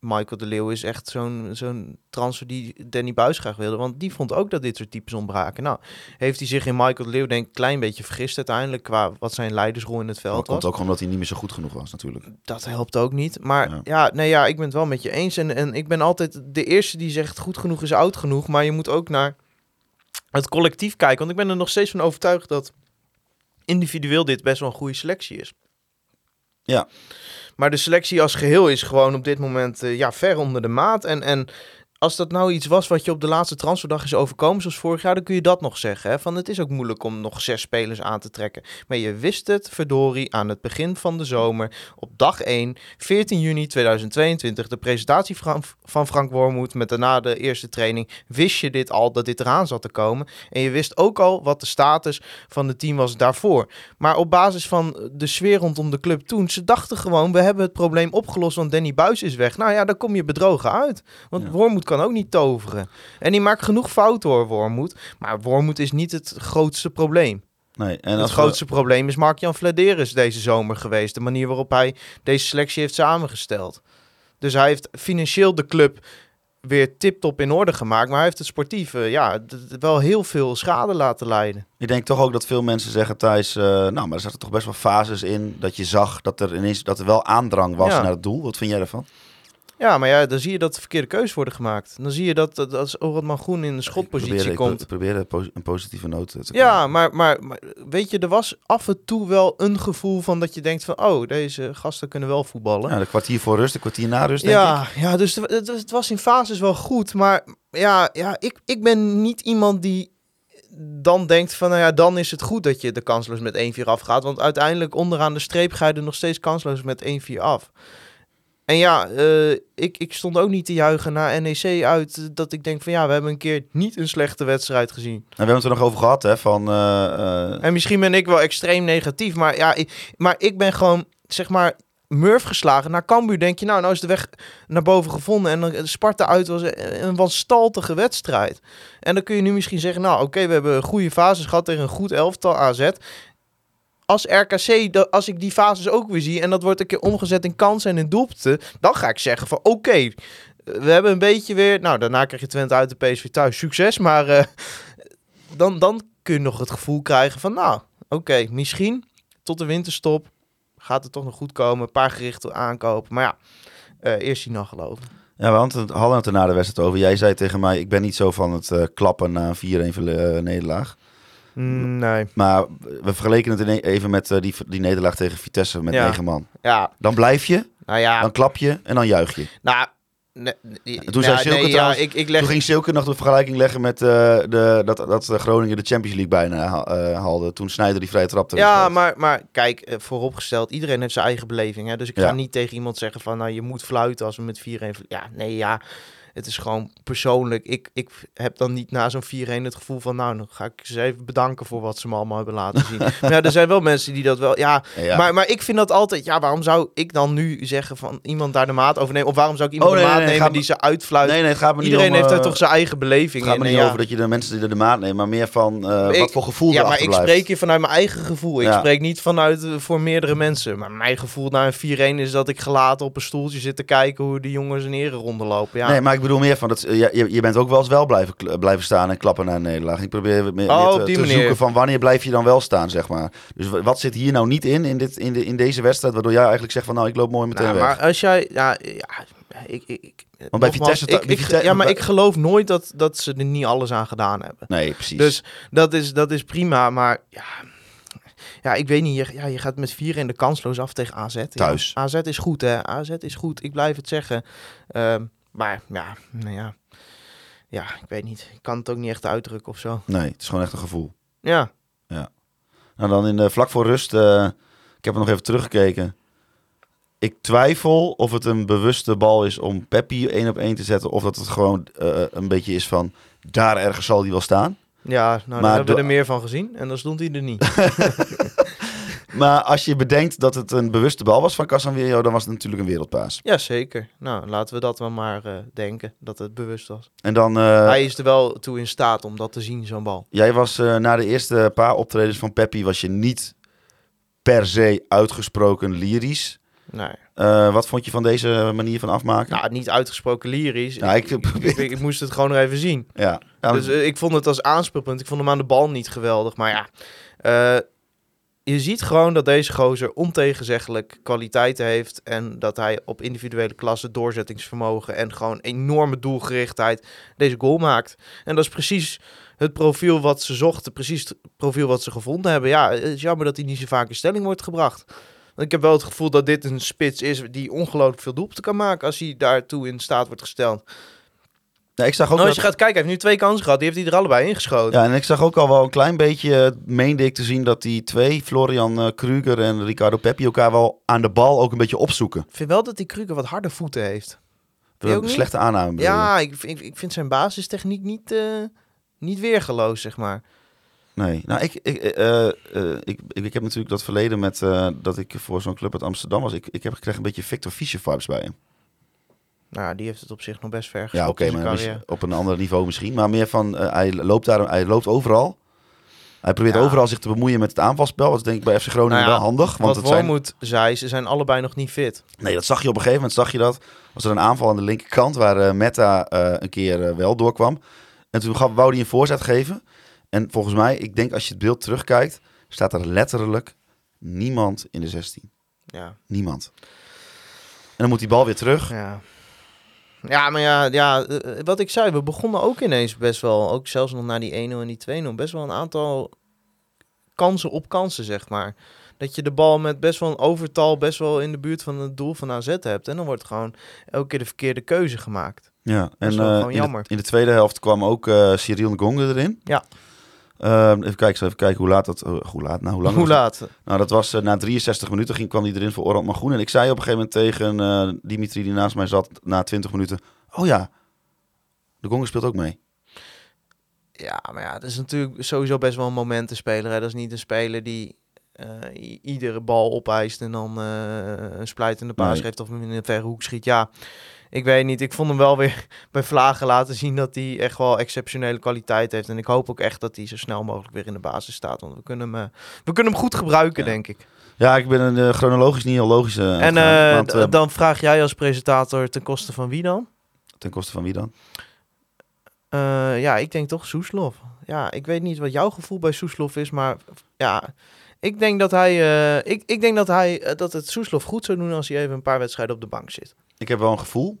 Michael de Leeuw is echt zo'n zo'n transfer die Danny Buis graag wilde. Want die vond ook dat dit soort types ontbraken. Nou, heeft hij zich in Michael de Leeuw denk ik een klein beetje vergist uiteindelijk... qua wat zijn leidersrol in het veld dat komt ook omdat hij niet meer zo goed genoeg was natuurlijk. Dat helpt ook niet. Maar Ja. ja, nee, ja ik ben het wel met je eens. En, en ik ben altijd de eerste die zegt goed genoeg is oud genoeg. Maar je moet ook naar het collectief kijken. Want ik ben er nog steeds van overtuigd dat individueel dit best wel een goede selectie is. Ja. Maar de selectie als geheel is gewoon op dit moment eh, ja, ver onder de maat. En, en als dat nou iets was wat je op de laatste transferdag is overkomen, zoals vorig jaar, dan kun je dat nog zeggen. Hè? Van het is ook moeilijk om nog zes spelers aan te trekken. Maar je wist het, verdorie, aan het begin van de zomer, op dag 1, 14 juni 2022, de presentatie van, Frank Wormoed met daarna de eerste training, wist je dit al, dat dit eraan zat te komen. En je wist ook al wat de status van het team was daarvoor. Maar op basis van de sfeer rondom de club toen, ze dachten gewoon, we hebben het probleem opgelost, want Danny Buis is weg. Nou ja, dan kom je bedrogen uit. Want Ja. Wormoed kan ook niet toveren. En die maakt genoeg fouten hoor, Wormoed. Maar Wormoed is niet het grootste probleem. Nee. En het we- grootste probleem is Mark-Jan Vladeris deze zomer geweest. De manier waarop hij deze selectie heeft samengesteld. Dus hij heeft financieel de club weer tip-top in orde gemaakt. Maar hij heeft het sportief eh, ja, wel heel veel schade laten leiden. Ik denk toch ook dat veel mensen zeggen, Thijs, eh, nou, maar er zaten toch best wel fases in dat je zag dat er ineens dat er wel aandrang was Ja. naar het doel. Wat vind jij daarvan? Ja, maar ja, dan zie je dat de verkeerde keuzes worden gemaakt. Dan zie je dat, dat als Oratman Groen in de schotpositie ik komt. Ik probeerde een positieve noot te Ja, maar, maar, maar weet je, er was af en toe wel een gevoel van dat je denkt van... oh, deze gasten kunnen wel voetballen. Ja, een kwartier voor rust, een kwartier na rust, denk ja, ik. ja, dus het, het- het was in fases wel goed. Maar ja, ja ik, ik ben niet iemand die dan denkt van... nou ja, dan is het goed dat je de kansloos met 1-4 afgaat. Want uiteindelijk onderaan de streep ga je er nog steeds kansloos met 1-4 af. En ja, eh, ik, ik stond ook niet te juichen naar NEC uit... eh, dat ik denk van ja, we hebben een keer niet een slechte wedstrijd gezien. En we hebben het er nog over gehad, hè, van... eh, En misschien ben ik wel extreem negatief, maar ja, ik, maar ik ben gewoon, zeg maar, Murf geslagen. Naar Cambuur denk je, nou, nou is de weg naar boven gevonden. En dan Sparta uit was een wanstaltige wedstrijd. En dan kun je nu misschien zeggen, nou, oké, we hebben goede fases gehad tegen een goed elftal AZ. Als RKC, als ik die fases ook weer zie en dat wordt een keer omgezet in kansen en in doelpunten, dan ga ik zeggen van, oké, we hebben een beetje weer, nou, daarna krijg je Twente uit de PSV thuis, succes, maar eh, dan, dan kun je nog het gevoel krijgen van, nou, oké, misschien tot de winterstop gaat het toch nog goed komen. Een paar gerichte aankopen. Maar ja, eh, eerst zien dan geloven. Ja, hadden het, hadden het er na de wedstrijd over. Jij zei tegen mij, ik ben niet zo van het eh, klappen na een 4-1 verle- eh, nederlaag. Mm, nee. Maar we vergeleken het even met eh, die, die nederlaag tegen Vitesse met Ja. 9 man. Ja, Dan blijf je, nou ja. dan klap je en dan juich je. nou, nee, nee, toen Silke nee, ja, ik, ik leg... Toen ging Silke nog de vergelijking leggen met eh, de, dat, dat Groningen de Champions League bijna eh, haalde. Toen Snijder die vrije trap Ja, maar, maar kijk, vooropgesteld, iedereen heeft zijn eigen beleving. Hè? Dus ik ga niet tegen iemand zeggen van, nou, je moet fluiten als we met 4-1... vl- Ja, nee, ja. Het is gewoon persoonlijk. Ik, ik heb dan niet na zo'n 4-1 het gevoel van, nou, dan ga ik ze even bedanken voor wat ze me allemaal hebben laten zien. (laughs) maar ja, er zijn wel mensen die dat wel, ja, Ja. Maar, maar ik vind dat altijd, ja, waarom zou ik dan nu zeggen van iemand daar de maat over nemen? Of waarom zou ik iemand Oh, de maat nee, nee, nemen gaat die ze uitfluit? Nee, nee, het gaat me Iedereen niet om, heeft daar eh, toch zijn eigen beleving Het gaat in. me en niet ja, over dat je de mensen die er de maat nemen, maar meer van eh, Ik- wat voor gevoel ja, maar ik blijft. spreek hier vanuit mijn eigen gevoel. Ik spreek niet vanuit eh, voor meerdere mensen. Maar mijn gevoel na een 4-1 is dat ik gelaten op een stoeltje zit te kijken hoe die jongens een erenronde lopen. Ja. Nee, maar ik bedoel meer van, dat, eh, je, je, bent ook wel eens wel blijven, blijven staan en klappen naar een nederlaag. Ik probeer meer, meer Oh, te, te zoeken van wanneer blijf je dan wel staan, zeg maar. Dus wa- wat zit hier nou niet in, in, dit, in, de, in deze wedstrijd, waardoor jij eigenlijk zegt van, nou, ik loop mooi meteen Nou, weg. maar als jij, ja, ja ik, ik, ik, bij nogmaals, Vitesse ik, bij ik- Vitesse- ja, maar ik geloof nooit dat, dat ze er niet alles aan gedaan hebben. Nee, precies. Dus dat is, dat is prima, maar ja, ja, ik weet niet. Je, ja, je gaat met vier in de kansloos af tegen AZ. Ja. Thuis. AZ is goed, hè. AZ is goed. Ik blijf het zeggen. Ehm, maar ja, nou ja. Ja, ik weet niet. Ik kan het ook niet echt uitdrukken of zo. nee, het is gewoon echt een gevoel. Ja. Nou, dan in de vlak voor rust, eh, ik heb er nog even teruggekeken. Ik twijfel of het een bewuste bal is om Peppi één op één te zetten, of dat het gewoon eh, een beetje is van, daar ergens zal hij wel staan. Ja, nou, daar hebben we er meer van gezien. En dan stond hij er niet. (laughs) Maar als je bedenkt dat het een bewuste bal was van Casemiro, dan was het natuurlijk een wereldpaas. ja, zeker. Nou, laten we dat wel maar eh, denken. Dat het bewust was. En dan, eh, Hij is er wel toe in staat om dat te zien, zo'n bal. jij was eh, na de eerste paar optredens van Peppi, was je niet per se uitgesproken lyrisch. Nee. Wat vond je van deze manier van afmaken? Nou, niet uitgesproken lyrisch. Ja, ik ik, probeer- ik, ik moest het gewoon nog even zien. ja. Ja, Dus ik vond het als aanspeelpunt. Ik vond hem aan de bal niet geweldig. Maar ja, je ziet gewoon dat deze gozer ontegenzeggelijk kwaliteiten heeft. En dat hij op individuele klasse doorzettingsvermogen en gewoon enorme doelgerichtheid deze goal maakt. En dat is precies het profiel wat ze zochten. Precies het profiel wat ze gevonden hebben. Ja, het is jammer dat hij niet zo vaak in stelling wordt gebracht. Ik heb wel het gevoel dat dit een spits is die ongelooflijk veel doelpunten kan maken als hij daartoe in staat wordt gesteld. Ik zag ook Nou, als dat- je gaat kijken, hij heeft nu twee kansen gehad. Die heeft hij er allebei ingeschoten. Ja, en ik zag ook al wel een klein beetje, eh, meende ik te zien, dat die twee, Florian eh, Kruger en Ricardo Peppi, elkaar wel aan de bal ook een beetje opzoeken. Ik vind wel dat die Kruger wat harde voeten heeft. Een niet? slechte aanname. bedoel je? Ja, ik, ik, ik vind zijn basistechniek niet, eh niet weergeloos, zeg maar. Nee, nou, ik, ik, ik, ik, heb natuurlijk dat verleden met dat ik voor zo'n club uit Amsterdam was. Ik, ik heb gekregen een beetje Victor Fischer vibes bij hem. Nou, die heeft het op zich nog best ver Ja, oké, maar op een ander niveau misschien. Maar meer van, eh, hij, loopt daar, hij loopt overal. Hij probeert Ja. overal zich te bemoeien met het aanvalspel. Dat is denk ik bij FC Groningen Nou ja, wel handig. Want Wat zijn, zei, ze zijn allebei nog niet fit. nee, dat zag je op een gegeven moment. Zag je dat. Was er een aanval aan de linkerkant waar eh, Meta eh, een keer wel doorkwam. En toen gaf, wou hij een voorzet geven. En volgens mij, ik denk als je het beeld terugkijkt, staat er letterlijk niemand in de 16. Ja, Niemand. En dan moet die bal weer terug. ja. Ja, maar ja, ja, eh, wat ik zei, we begonnen ook ineens best wel, ook zelfs nog na die 1-0 en die 2-0, best wel een aantal kansen op kansen, zeg maar. Dat je de bal met best wel een overtal best wel in de buurt van het doel van AZ hebt. En dan wordt gewoon elke keer de verkeerde keuze gemaakt. Ja, en gewoon in, de, jammer. in de tweede helft kwam ook eh Cyril Ngonge erin. Ja. Ehm, even kijken, even kijken hoe laat dat... eh, hoe laat? Nou, hoe lang Hoe laat? dat? Nou, dat was eh, na 63 minuten ging, kwam hij erin voor Orland Magroen. En ik zei op een gegeven moment tegen eh, Dimitri, die naast mij zat, na 20 minuten... Oh ja, de Gonge speelt ook mee. Ja, maar ja, dat is natuurlijk sowieso best wel een momentenspeler. Hè? Dat is niet een speler die iedere bal opeist en dan een splijtende paas Nee. geeft of hem in een verre hoek schiet. Ja, ik weet niet. Ik vond hem wel weer (laughs) bij Vlagen laten zien dat hij echt wel exceptionele kwaliteit heeft. En ik hoop ook echt dat hij zo snel mogelijk weer in de basis staat. Want we kunnen hem, eh, we kunnen hem goed gebruiken, Ja. denk ik. Ja, ik ben een, eh, chronologisch niet heel logisch. eh, en want, dan vraag jij als presentator ten koste van wie dan? ten koste van wie dan? Ja, ik denk toch Soeslof. Ja, ik weet niet wat jouw gevoel bij Soeslof is, maar ja, ik denk dat hij, ik, ik denk dat hij, dat het Soeslof goed zou doen als hij even een paar wedstrijden op de bank zit. Ik heb wel een gevoel.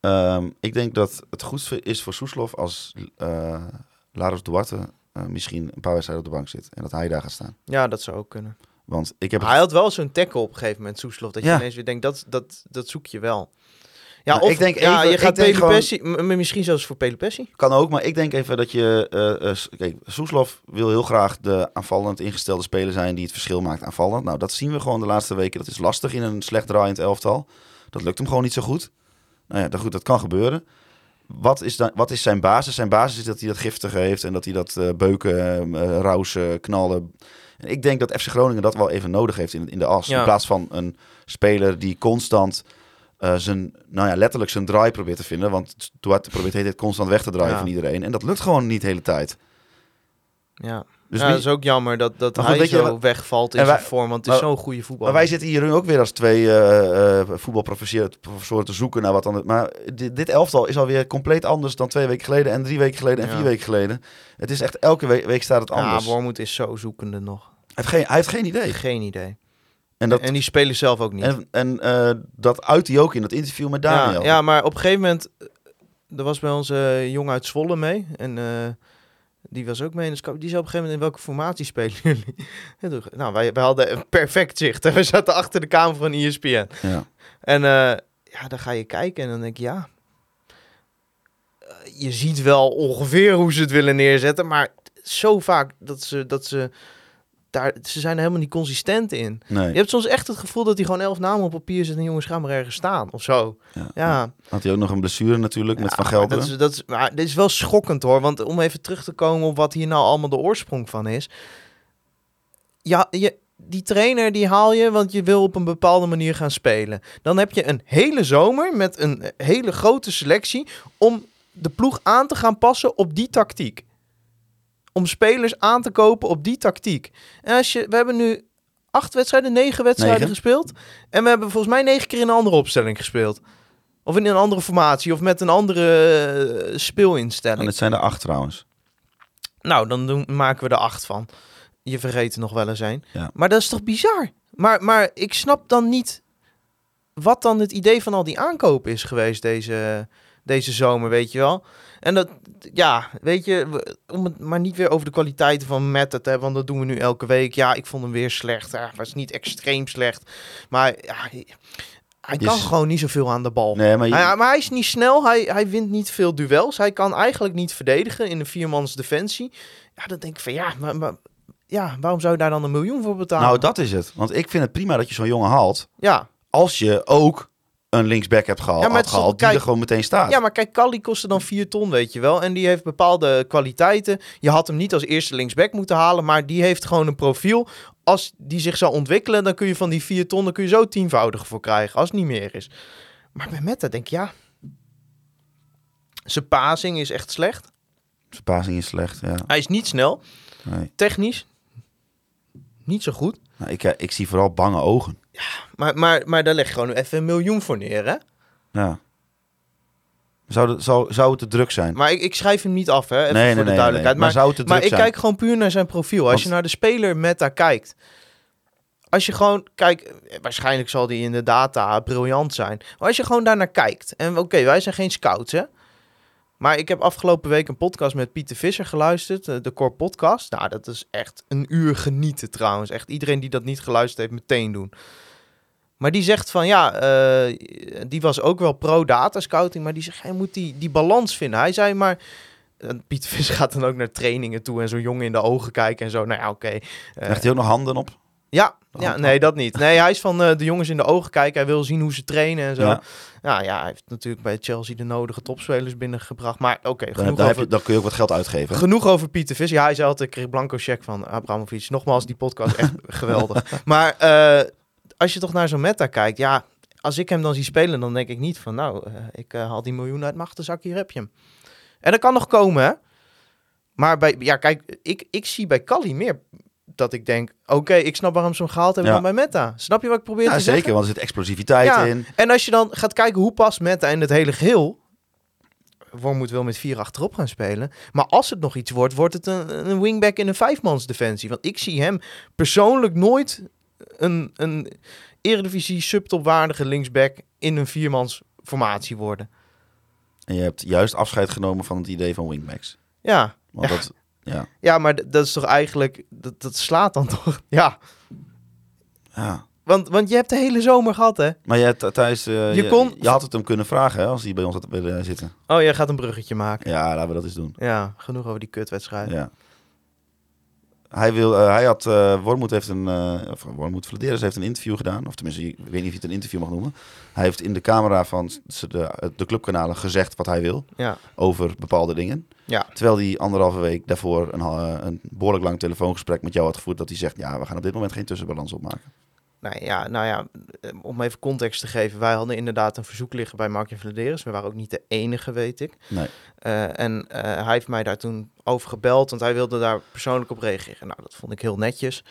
Ehm, ik denk dat het goed is voor Soeslof als eh Laros Duarte eh, misschien een paar wedstrijden op de bank zit. En dat hij daar gaat staan. Ja, dat zou ook kunnen. Want ik heb... Hij had wel zo'n tackle op een gegeven moment, Soeslof, dat je Ja. ineens weer denkt, dat, dat, dat zoek je wel. Ja, Nou, of ik denk ja, even- je gaat denk gewoon- misschien zelfs voor Pelupessi. Kan ook, maar ik denk even dat je... s- kijk, Soeslof wil heel graag de aanvallend ingestelde speler zijn die het verschil maakt aanvallend. Nou, dat zien we gewoon de laatste weken. Dat is lastig in een slecht draaiend elftal. Dat lukt hem gewoon niet zo goed. Nou ja, dat, goed, dat kan gebeuren. Wat is, dan, wat is zijn basis? Zijn basis is dat hij dat giftige heeft en dat hij dat eh, beuken, rausen, knallen. En ik denk dat FC Groningen dat wel even nodig heeft in, in de as. Ja. In plaats van een speler die constant eh, zijn, nou ja, letterlijk zijn draai probeert te vinden. Want Duarte probeert tijd constant weg te draaien Ja. van iedereen. En dat lukt gewoon niet de hele tijd. Ja, Dus ja dat is ook jammer dat, dat goed, hij zo wat- wegvalt in zijn vorm, want het is zo'n goede voetbal. Maar wij zitten hier nu ook weer als twee eh eh voetbalprofessoren te zoeken naar wat anders. Maar dit, dit elftal is alweer compleet anders dan twee weken geleden en drie weken geleden en Ja. vier weken geleden. Het is echt elke week, week staat het Ja, anders. Wormoed is zo zoekende nog. hij, heeft geen, hij heeft geen idee. Geen idee. En dat, En die spelen zelf ook niet. en, en eh, dat uit hij ook in dat interview met Daniel. Ja, ja, maar op een gegeven moment... Er was bij ons eh jong uit Zwolle mee. En die was ook mee in de scout. Die zei op een gegeven moment... In welke formatie spelen jullie? (laughs) Toen- nou, wij, wij hadden een perfect zicht. En (laughs) we zaten achter de kamer van ESPN. Ja. En eh, ja, dan ga je kijken en dan denk je... Ja, eh, je ziet wel ongeveer hoe ze het willen neerzetten. Maar zo vaak dat ze... Dat ze daar, ze zijn er helemaal niet consistent in. Nee, Je hebt soms echt het gevoel dat hij gewoon elf namen op papier zet en jongens gaan maar ergens staan of zo. ja. Ja, Had hij ook nog een blessure natuurlijk met Ja, Van maar Gelderen. Dat is, dat is, maar dit is wel schokkend hoor, want om even terug te komen op wat hier nou allemaal de oorsprong van is. Ja, je, die trainer die haal je, want je wil op een bepaalde manier gaan spelen. Dan heb je een hele zomer met een hele grote selectie om de ploeg aan te gaan passen op die tactiek. Om spelers aan te kopen op die tactiek. En als je, we hebben nu acht wedstrijden, negen wedstrijden Negen. gespeeld. En we hebben volgens mij negen keer in een andere opstelling gespeeld. Of in een andere formatie, of met een andere eh, speelinstelling. En het zijn er acht trouwens. Nou, dan doen, maken we er acht van. Je vergeet er nog wel eens een. Ja. Maar dat is toch bizar? Maar, maar ik snap dan niet wat dan het idee van al die aankopen is geweest deze, deze zomer, weet je wel. En dat, ja, weet je, we- om het maar niet weer over de kwaliteiten van Matt te hebben, want dat doen we nu elke week. Ja, ik vond hem weer slecht. Ja, was niet extreem slecht. Maar ja, hij, hij kan gewoon niet zoveel aan de bal. Nee, maar je- Hij- maar hij is niet snel, hij, hij wint niet veel duels. Hij kan eigenlijk niet verdedigen in een viermans defensie. Ja, dan denk ik van ja, maar, maar ja, waarom zou je daar dan een miljoen voor betalen? nou, dat is het. Want ik vind het prima dat je zo'n jongen haalt. ja. Als je ook een linksback hebt gehaald, Ja, maar gehaald die er gewoon meteen staat. ja, maar kijk, Kali kostte dan 4 ton, weet je wel. En die heeft bepaalde kwaliteiten. Je had hem niet als eerste linksback moeten halen, maar die heeft gewoon een profiel. Als die zich zou ontwikkelen, dan kun je van die 4 ton, dan kun je zo tienvoudig voor krijgen, als het niet meer is. Maar bij Meta denk ik, ja, zijn passing is echt slecht. Zijn passing is slecht, ja. Hij is niet snel. Nee. Technisch niet zo goed. Nou, ik, eh, ik zie vooral bange ogen. Maar, maar, maar daar leg je gewoon even een miljoen voor neer, hè? Ja. Zou, het- zou, zou het te druk zijn? Maar ik, ik schrijf hem niet af, hè? Even nee, voor nee, de nee, nee. duidelijkheid. Maar, Maar, zou het te druk maar ik kijk gewoon puur naar zijn profiel. Als Want- je naar de speler meta kijkt. Als je gewoon, kijk, waarschijnlijk zal die in de data briljant zijn. Maar als je gewoon daarnaar kijkt. En oké, wij zijn geen scouts, hè? Maar ik heb afgelopen week een podcast met Pieter Visser geluisterd. eh, De Core Podcast. Nou, dat is echt een uur genieten trouwens. Echt iedereen die dat niet geluisterd heeft, meteen doen. Maar die zegt van ja, eh, die was ook wel pro-data scouting. Maar die zegt, hij moet die, die balans vinden. Hij zei maar. en Pieter Visser gaat dan ook naar trainingen toe en zo'n jongen in de ogen kijken en zo. Nou ja, oké. eh, Legt hij ook nog handen op? Ja, ja, Hand- nee, dat niet. Nee, hij is van eh, de jongens in de ogen kijken. Hij wil zien hoe ze trainen en zo. Ja. Ja, ja, hij heeft natuurlijk bij Chelsea de nodige topspelers binnengebracht. Maar oké, Dan, genoeg, dan, heb over, je, dan kun je ook wat geld uitgeven. genoeg over Pieter Vis. Ja, hij zei altijd, ik kreeg blanco check van Abramovic. Nogmaals, die podcast echt (laughs) geweldig. Maar eh, als je toch naar zo'n meta kijkt, ja, als ik hem dan zie spelen, dan denk ik niet van, nou, eh, ik haal die miljoen uit mijn achterzak, hier heb je hem. En dat kan nog komen, hè. Maar bij, ja, kijk, ik, ik zie bij Kali meer dat ik denk, oké, ik snap waarom ze hem gehaald hebben Ja. dan bij Meta. Snap je wat ik probeer Ja, te zeker, zeggen? want er zit explosiviteit Ja. in. En als je dan gaat kijken hoe past Meta in het hele geheel. Wormoed wil met vier achterop gaan spelen. Maar als het nog iets wordt, wordt het een, een wingback in een vijfmans defensie. Want ik zie hem persoonlijk nooit een, een eredivisie subtopwaardige linksback in een viermans formatie worden. En je hebt juist afscheid genomen van het idee van wingbacks. Ja, Want Ja. dat, (laughs) ja, ja maar dat is toch eigenlijk, dat, dat slaat dan (laughs) toch? Ja, ja. want, want je hebt de hele zomer gehad hè. Maar je, Thijs, eh, Je je, kon- je had het hem kunnen vragen hè, als hij bij ons had willen zitten. Oh, jij gaat een bruggetje maken. Ja, laten we dat eens doen. Ja, genoeg over die kutwedstrijd. Ja. Hij, wil, eh, hij had, eh Wormoed heeft een, eh of Wormoed heeft een interview gedaan. Of tenminste, ik weet niet of je het een interview mag noemen. Hij heeft in de camera van de, de clubkanalen gezegd wat hij wil Ja, over bepaalde dingen. Ja. Terwijl hij anderhalve week daarvoor een, ha- een behoorlijk lang telefoongesprek met jou had gevoerd. Dat hij zegt, ja, we gaan op dit moment geen tussenbalans opmaken. Nou ja, nou ja, eh, om even context te geven. Wij hadden inderdaad een verzoek liggen bij Mark Vladeris. We waren ook niet de enige, weet ik. Nee. Eh, en eh, hij heeft mij daar toen over gebeld, want hij wilde daar persoonlijk op reageren. Nou, dat vond ik heel netjes.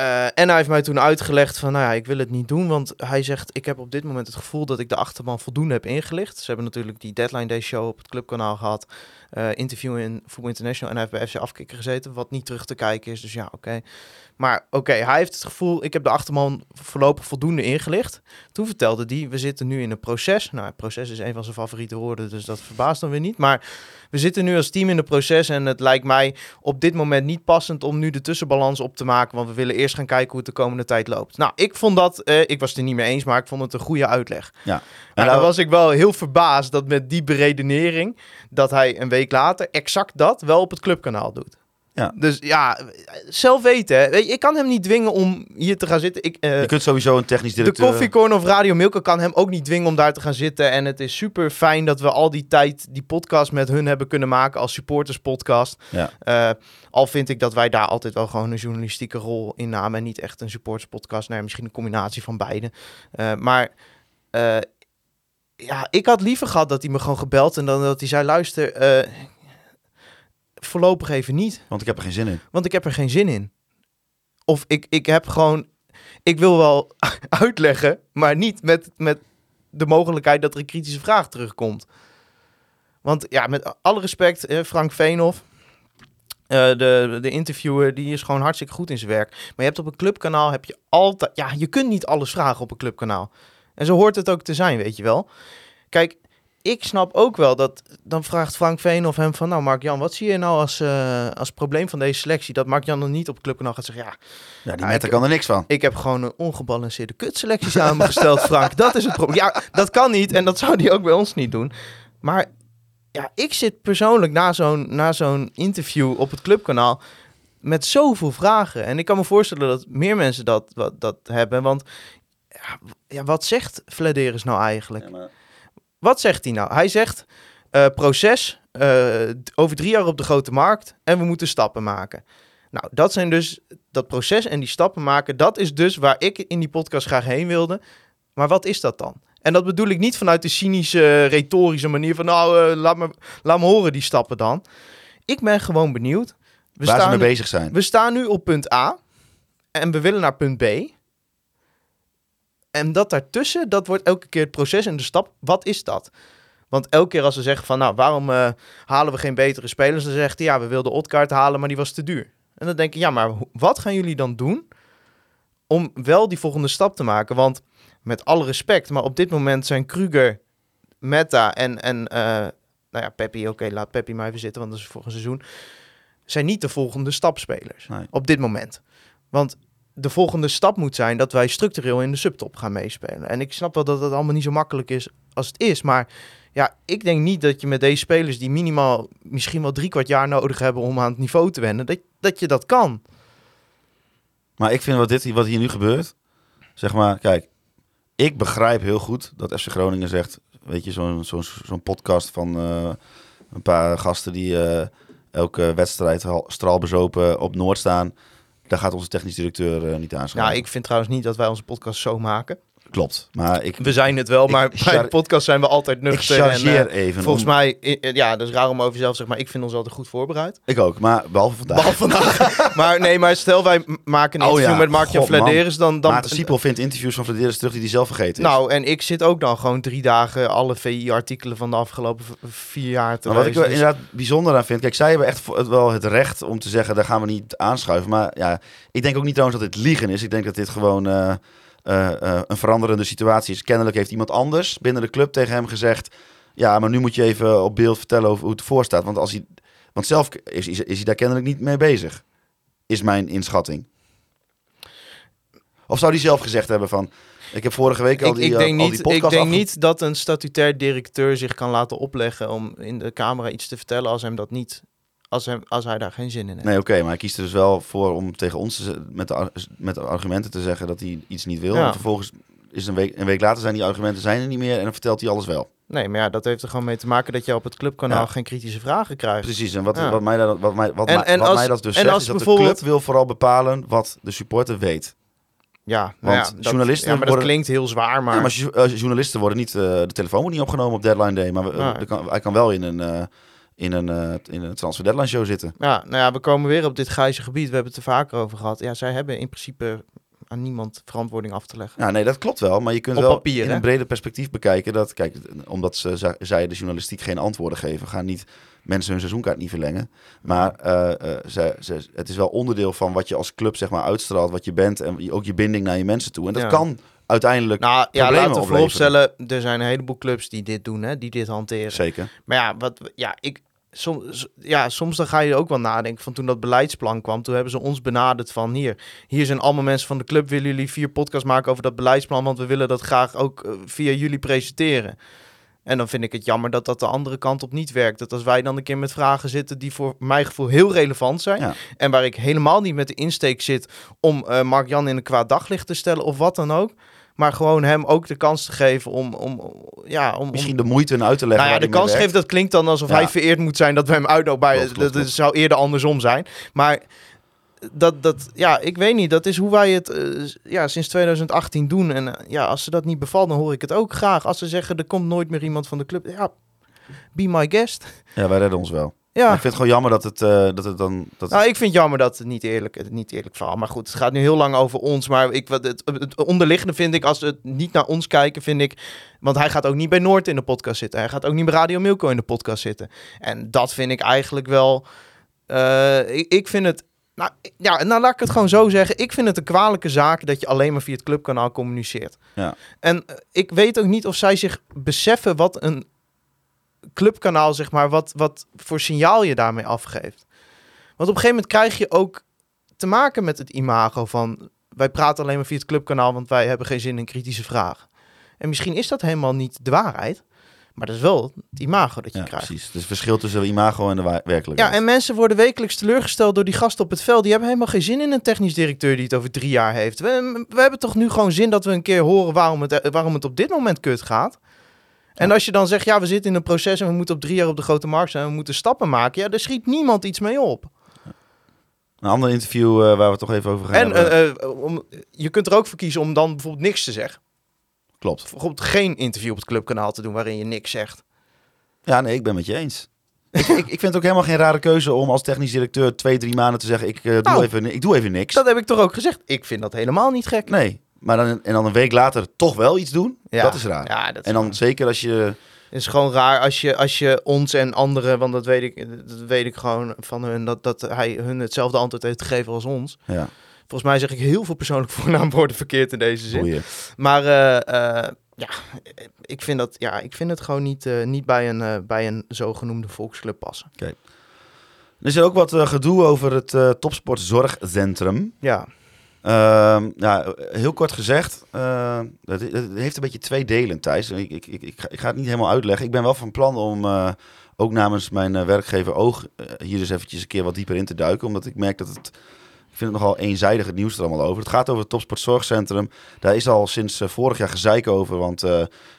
Eh, en hij heeft mij toen uitgelegd van, nou ja, ik wil het niet doen, want hij zegt, ik heb op dit moment het gevoel dat ik de achterban voldoende heb ingelicht. Ze hebben natuurlijk die Deadline Day show op het clubkanaal gehad, eh, interview in Voetbal International en hij heeft bij FC Afkikker gezeten, wat niet terug te kijken is, dus ja, oké. Maar oké, hij heeft het gevoel, ik heb de achterman voorlopig voldoende ingelicht. Toen vertelde hij, we zitten nu in een proces. Nou, proces is een van zijn favoriete woorden, dus dat verbaast dan weer niet. Maar we zitten nu als team in een proces en het lijkt mij op dit moment niet passend om nu de tussenbalans op te maken. Want we willen eerst gaan kijken hoe het de komende tijd loopt. Nou, ik vond dat, eh, ik was het er niet mee eens, maar ik vond het een goede uitleg. Ja. En dan nou- was ik wel heel verbaasd dat met die beredenering, dat hij een week later exact dat wel op het clubkanaal doet. Ja. Dus ja, zelf weten. hè. Ik kan hem niet dwingen om hier te gaan zitten. Ik, eh, Je kunt sowieso een technisch de directeur... Koffiecorner of Radio Milke kan hem ook niet dwingen om daar te gaan zitten. En het is super fijn dat we al die tijd die podcast met hun hebben kunnen maken als supporterspodcast. Ja. Eh, al vind ik dat wij daar altijd wel gewoon een journalistieke rol in namen en niet echt een supporterspodcast. Nou, ja, misschien een combinatie van beide. Eh, maar ja, ik had liever gehad dat hij me gewoon gebeld en dan dat hij zei: luister, eh, voorlopig even niet. Want ik heb er geen zin in. Want ik heb er geen zin in. Of ik, ik heb gewoon. Ik wil wel (laughs) uitleggen, maar niet met, met de mogelijkheid dat er een kritische vraag terugkomt. Want ja, met alle respect, eh, Frank Veenhoff. eh, de, de interviewer, die is gewoon hartstikke goed in zijn werk. Maar je hebt op een clubkanaal, heb je altijd... Ja, je kunt niet alles vragen op een clubkanaal. En zo hoort het ook te zijn, weet je wel. Kijk, ik snap ook wel dat... Dan vraagt Frank Veenhoff hem van... Nou, Mark-Jan, wat zie je nou als, eh, als probleem van deze selectie? Dat Mark-Jan dan niet op clubkanaal gaat zeggen... Ja, Ja, die ik- kan er niks van. ik heb gewoon een ongebalanceerde kutselectie samengesteld, Frank. Dat is het probleem. Ja, dat kan niet en dat zou hij ook bij ons niet doen. Maar ja, ik zit persoonlijk na zo'n, na zo'n interview op het clubkanaal met zoveel vragen. En ik kan me voorstellen dat meer mensen dat, wat, dat hebben. Want ja, wat zegt Vladeris nou eigenlijk? Wat zegt hij nou? Hij zegt eh, proces, eh, over drie jaar op de grote markt en we moeten stappen maken. Nou, dat zijn dus dat proces en die stappen maken. Dat is dus waar ik in die podcast graag heen wilde. Maar wat is dat dan? En dat bedoel ik niet vanuit de cynische, retorische manier van... nou, eh, laat, me, laat me horen die stappen dan. Ik ben gewoon benieuwd. We Waar ze mee nu- bezig zijn. we staan nu op punt A en we willen naar punt B. En dat daartussen, dat wordt elke keer het proces en de stap. Wat is dat? Want elke keer als ze zeggen van, nou, waarom eh, halen we geen betere spelers? Dan zegt hij, ja, we wilden Odkaart halen, maar die was te duur. En dan denk ik, ja, maar wat gaan jullie dan doen om wel die volgende stap te maken? Want met alle respect, maar op dit moment zijn Kruger, Meta en, en eh, nou ja, Peppi, oké, laat Peppi maar even zitten, want dat is een seizoen, zijn niet de volgende stapspelers Nee. op dit moment. Want de volgende stap moet zijn dat wij structureel in de subtop gaan meespelen. En ik snap wel dat het allemaal niet zo makkelijk is als het is, maar ja, ik denk niet dat je met deze spelers die minimaal misschien wel drie kwart jaar nodig hebben om aan het niveau te wennen, dat, dat je dat kan. Maar ik vind wat, dit, wat hier nu gebeurt, zeg maar, kijk, ik begrijp heel goed dat FC Groningen zegt, weet je, zo'n zo'n zo'n podcast van eh, een paar gasten die eh, elke wedstrijd straalbezopen op Noord staan, daar gaat onze technisch directeur eh, niet aan Nou, ik vind trouwens niet dat wij onze podcast zo maken. Klopt, maar ik, We zijn het wel, Ik maar bij de podcast zijn we altijd ik nuchter. en, chargeer eh, even. volgens om- mij, ja, dat is raar om over jezelf te zeggen, maar ik vind ons altijd goed voorbereid. Ik ook, maar behalve vandaag. Behalve vandaag. (laughs) maar nee, maar stel wij maken een Oh interview ja, met Mark-Jan. Vladeris, dan... dan Maarten Siepel vindt interviews van Vladeris terug die hij zelf vergeten is. Nou, en ik zit ook dan gewoon drie dagen alle VI-artikelen van de afgelopen vier jaar te Maar wat ik er Dus- inderdaad bijzonder aan vind... Kijk, zij hebben echt wel het recht om te zeggen... daar gaan we niet aanschuiven. Maar ja, ik denk ook niet trouwens dat dit liegen is. Ik denk dat dit gewoon eh, eh, eh, een veranderende situatie is. Kennelijk heeft iemand anders binnen de club tegen hem gezegd... ja, maar nu moet je even op beeld vertellen over hoe het ervoor staat. Want, als hij, want zelf is, is, is hij daar kennelijk niet mee bezig. Is mijn inschatting. Of zou hij zelf gezegd hebben van... Ik heb vorige week al ik, die, ik eh, denk, al die ik podcast denk afge- niet dat een statutair directeur zich kan laten opleggen om in de camera iets te vertellen als hem dat niet, als, hem, als hij daar geen zin in heeft. Nee, oké, maar hij kiest er dus wel voor om tegen ons te met, de, met de argumenten te zeggen dat hij iets niet wil. Ja. En vervolgens is een week, een week later zijn die argumenten zijn er niet meer en dan vertelt hij alles wel. Nee, maar ja, dat heeft er gewoon mee te maken dat je op het clubkanaal Ja. geen kritische vragen krijgt. Precies, en wat, Ja. wat, mij, dat, wat, mij, wat, En- mij, en wat als- mij dat dus en zegt, als is dat de club wil vooral bepalen wat de supporter weet. Ja, Want nou dat, journalisten ja, maar dat worden- klinkt heel zwaar, maar... Ja, maar eh, journalisten worden niet, eh, de telefoon wordt niet opgenomen op deadline day, maar we- Nee. kan, hij kan wel in een, eh, in een, eh, in een transfer deadline show zitten. Ja, nou ja, we komen weer op dit grijze gebied. We hebben het er vaker over gehad. Ja, zij hebben in principe aan niemand verantwoording af te leggen. Ja, nee, dat klopt wel. Maar je kunt Op wel papier, in hè? een breder perspectief bekijken dat, kijk, omdat ze, zij de journalistiek geen antwoorden geven, gaan niet mensen hun seizoenkaart niet verlengen. Maar eh, eh, ze, ze, het is wel onderdeel van wat je als club zeg maar uitstraalt, wat je bent en ook je binding naar je mensen toe. En dat Ja. kan uiteindelijk Nou ja, laten we vooropstellen, er zijn een heleboel clubs die dit doen, hè, die dit hanteren. Zeker. Maar ja, wat, ja, ik, soms, ja, soms dan ga je ook wel nadenken van toen dat beleidsplan kwam. Toen hebben ze ons benaderd van hier. Hier zijn allemaal mensen van de club. Willen jullie vier podcasts maken over dat beleidsplan? Want we willen dat graag ook eh, via jullie presenteren. En dan vind ik het jammer dat dat de andere kant op niet werkt. Dat als wij dan een keer met vragen zitten die voor mijn gevoel heel relevant zijn. Ja. En waar ik helemaal niet met de insteek zit om eh Mark-Jan in een kwaad daglicht te stellen of wat dan ook. Maar gewoon hem ook de kans te geven om, om, ja, om, om Misschien de moeite en uit te leggen. nou ja, de kans geven, dat klinkt dan alsof Ja. hij vereerd moet zijn dat we hem uitnodigen. Dat, zou eerder andersom zijn. Maar dat, dat, ja, ik weet niet. Dat is hoe wij het eh, ja, sinds 2018 doen. En eh, ja, als ze dat niet bevalt, dan hoor ik het ook graag. Als ze zeggen, er komt nooit meer iemand van de club. Ja, be my guest. Ja, wij redden ons wel. Ja. Maar ik vind het gewoon jammer dat het, eh, dat het dan... Dat Nou, ik vind het jammer dat het niet eerlijk, het niet eerlijk verhaal. Maar goed, het gaat nu heel lang over ons. Maar ik, wat het, het onderliggende vind ik, als we het niet naar ons kijken, vind ik... Want hij gaat ook niet bij Noord in de podcast zitten. Hij gaat ook niet bij Radio Milko in de podcast zitten. En dat vind ik eigenlijk wel... eh, ik, ik vind het... Nou, ja, nou laat ik het gewoon zo zeggen. Ik vind het een kwalijke zaak dat je alleen maar via het clubkanaal communiceert. Ja. En eh, ik weet ook niet of zij zich beseffen wat een clubkanaal, zeg maar, wat, wat voor signaal je daarmee afgeeft. Want op een gegeven moment krijg je ook te maken met het imago van... wij praten alleen maar via het clubkanaal, want wij hebben geen zin in kritische vragen. En misschien is dat helemaal niet de waarheid, maar dat is wel het imago dat je ja, krijgt. precies. Dus het verschil tussen imago en de wa- Ja, werkelijkheid. en mensen worden wekelijks teleurgesteld door die gasten op het veld. Die hebben helemaal geen zin in een technisch directeur die het over drie jaar heeft. We, we hebben toch nu gewoon zin dat we een keer horen waarom het, waarom het op dit moment kut gaat. En als je dan zegt, ja, we zitten in een proces en we moeten op drie jaar op de grote markt zijn, we moeten stappen maken. Ja, daar schiet niemand iets mee op. Een ander interview eh, waar we toch even over gaan En hebben. om, je kunt er ook voor kiezen om dan bijvoorbeeld niks te zeggen. klopt. Bijvoorbeeld geen interview op het clubkanaal te doen waarin je niks zegt. Ja, nee, ik ben met je eens. ik, ik, vind het ook helemaal geen rare keuze om als technisch directeur twee, drie maanden te zeggen: ik, doe, Nou, even, ik doe even niks. Dat heb ik toch ook gezegd. Ik vind dat helemaal niet gek. Nee, maar dan, en dan een week later toch wel iets doen, Ja. dat is raar. Ja, dat is en dan waar. zeker als je. Het is gewoon raar als je, als je ons en anderen, want dat weet ik, dat weet ik gewoon van hun, dat, dat hij hun hetzelfde antwoord heeft gegeven als ons. Ja, Volgens mij zeg ik heel veel persoonlijk (laughs) voornaamwoorden verkeerd in deze zin. Maar eh, eh, ja, ik vind, dat, ja, ik vind het gewoon niet, eh, niet bij, een, bij een zogenoemde volksclub passen. Er is ook wat gedoe over het eh topsportzorgcentrum. Ja, Ehm, ja, heel kort gezegd, eh, het, het heeft een beetje twee delen, Thijs. Ik, ik, ik, ik, ga, het niet helemaal uitleggen. Ik ben wel van plan om eh, ook namens mijn eh, werkgever Oog eh, hier dus eventjes een keer wat dieper in te duiken. Omdat ik merk dat het, ik vind het nogal eenzijdig het nieuws er allemaal over. Het gaat over het Topsportzorgcentrum. Daar is al sinds vorig jaar gezeik over, want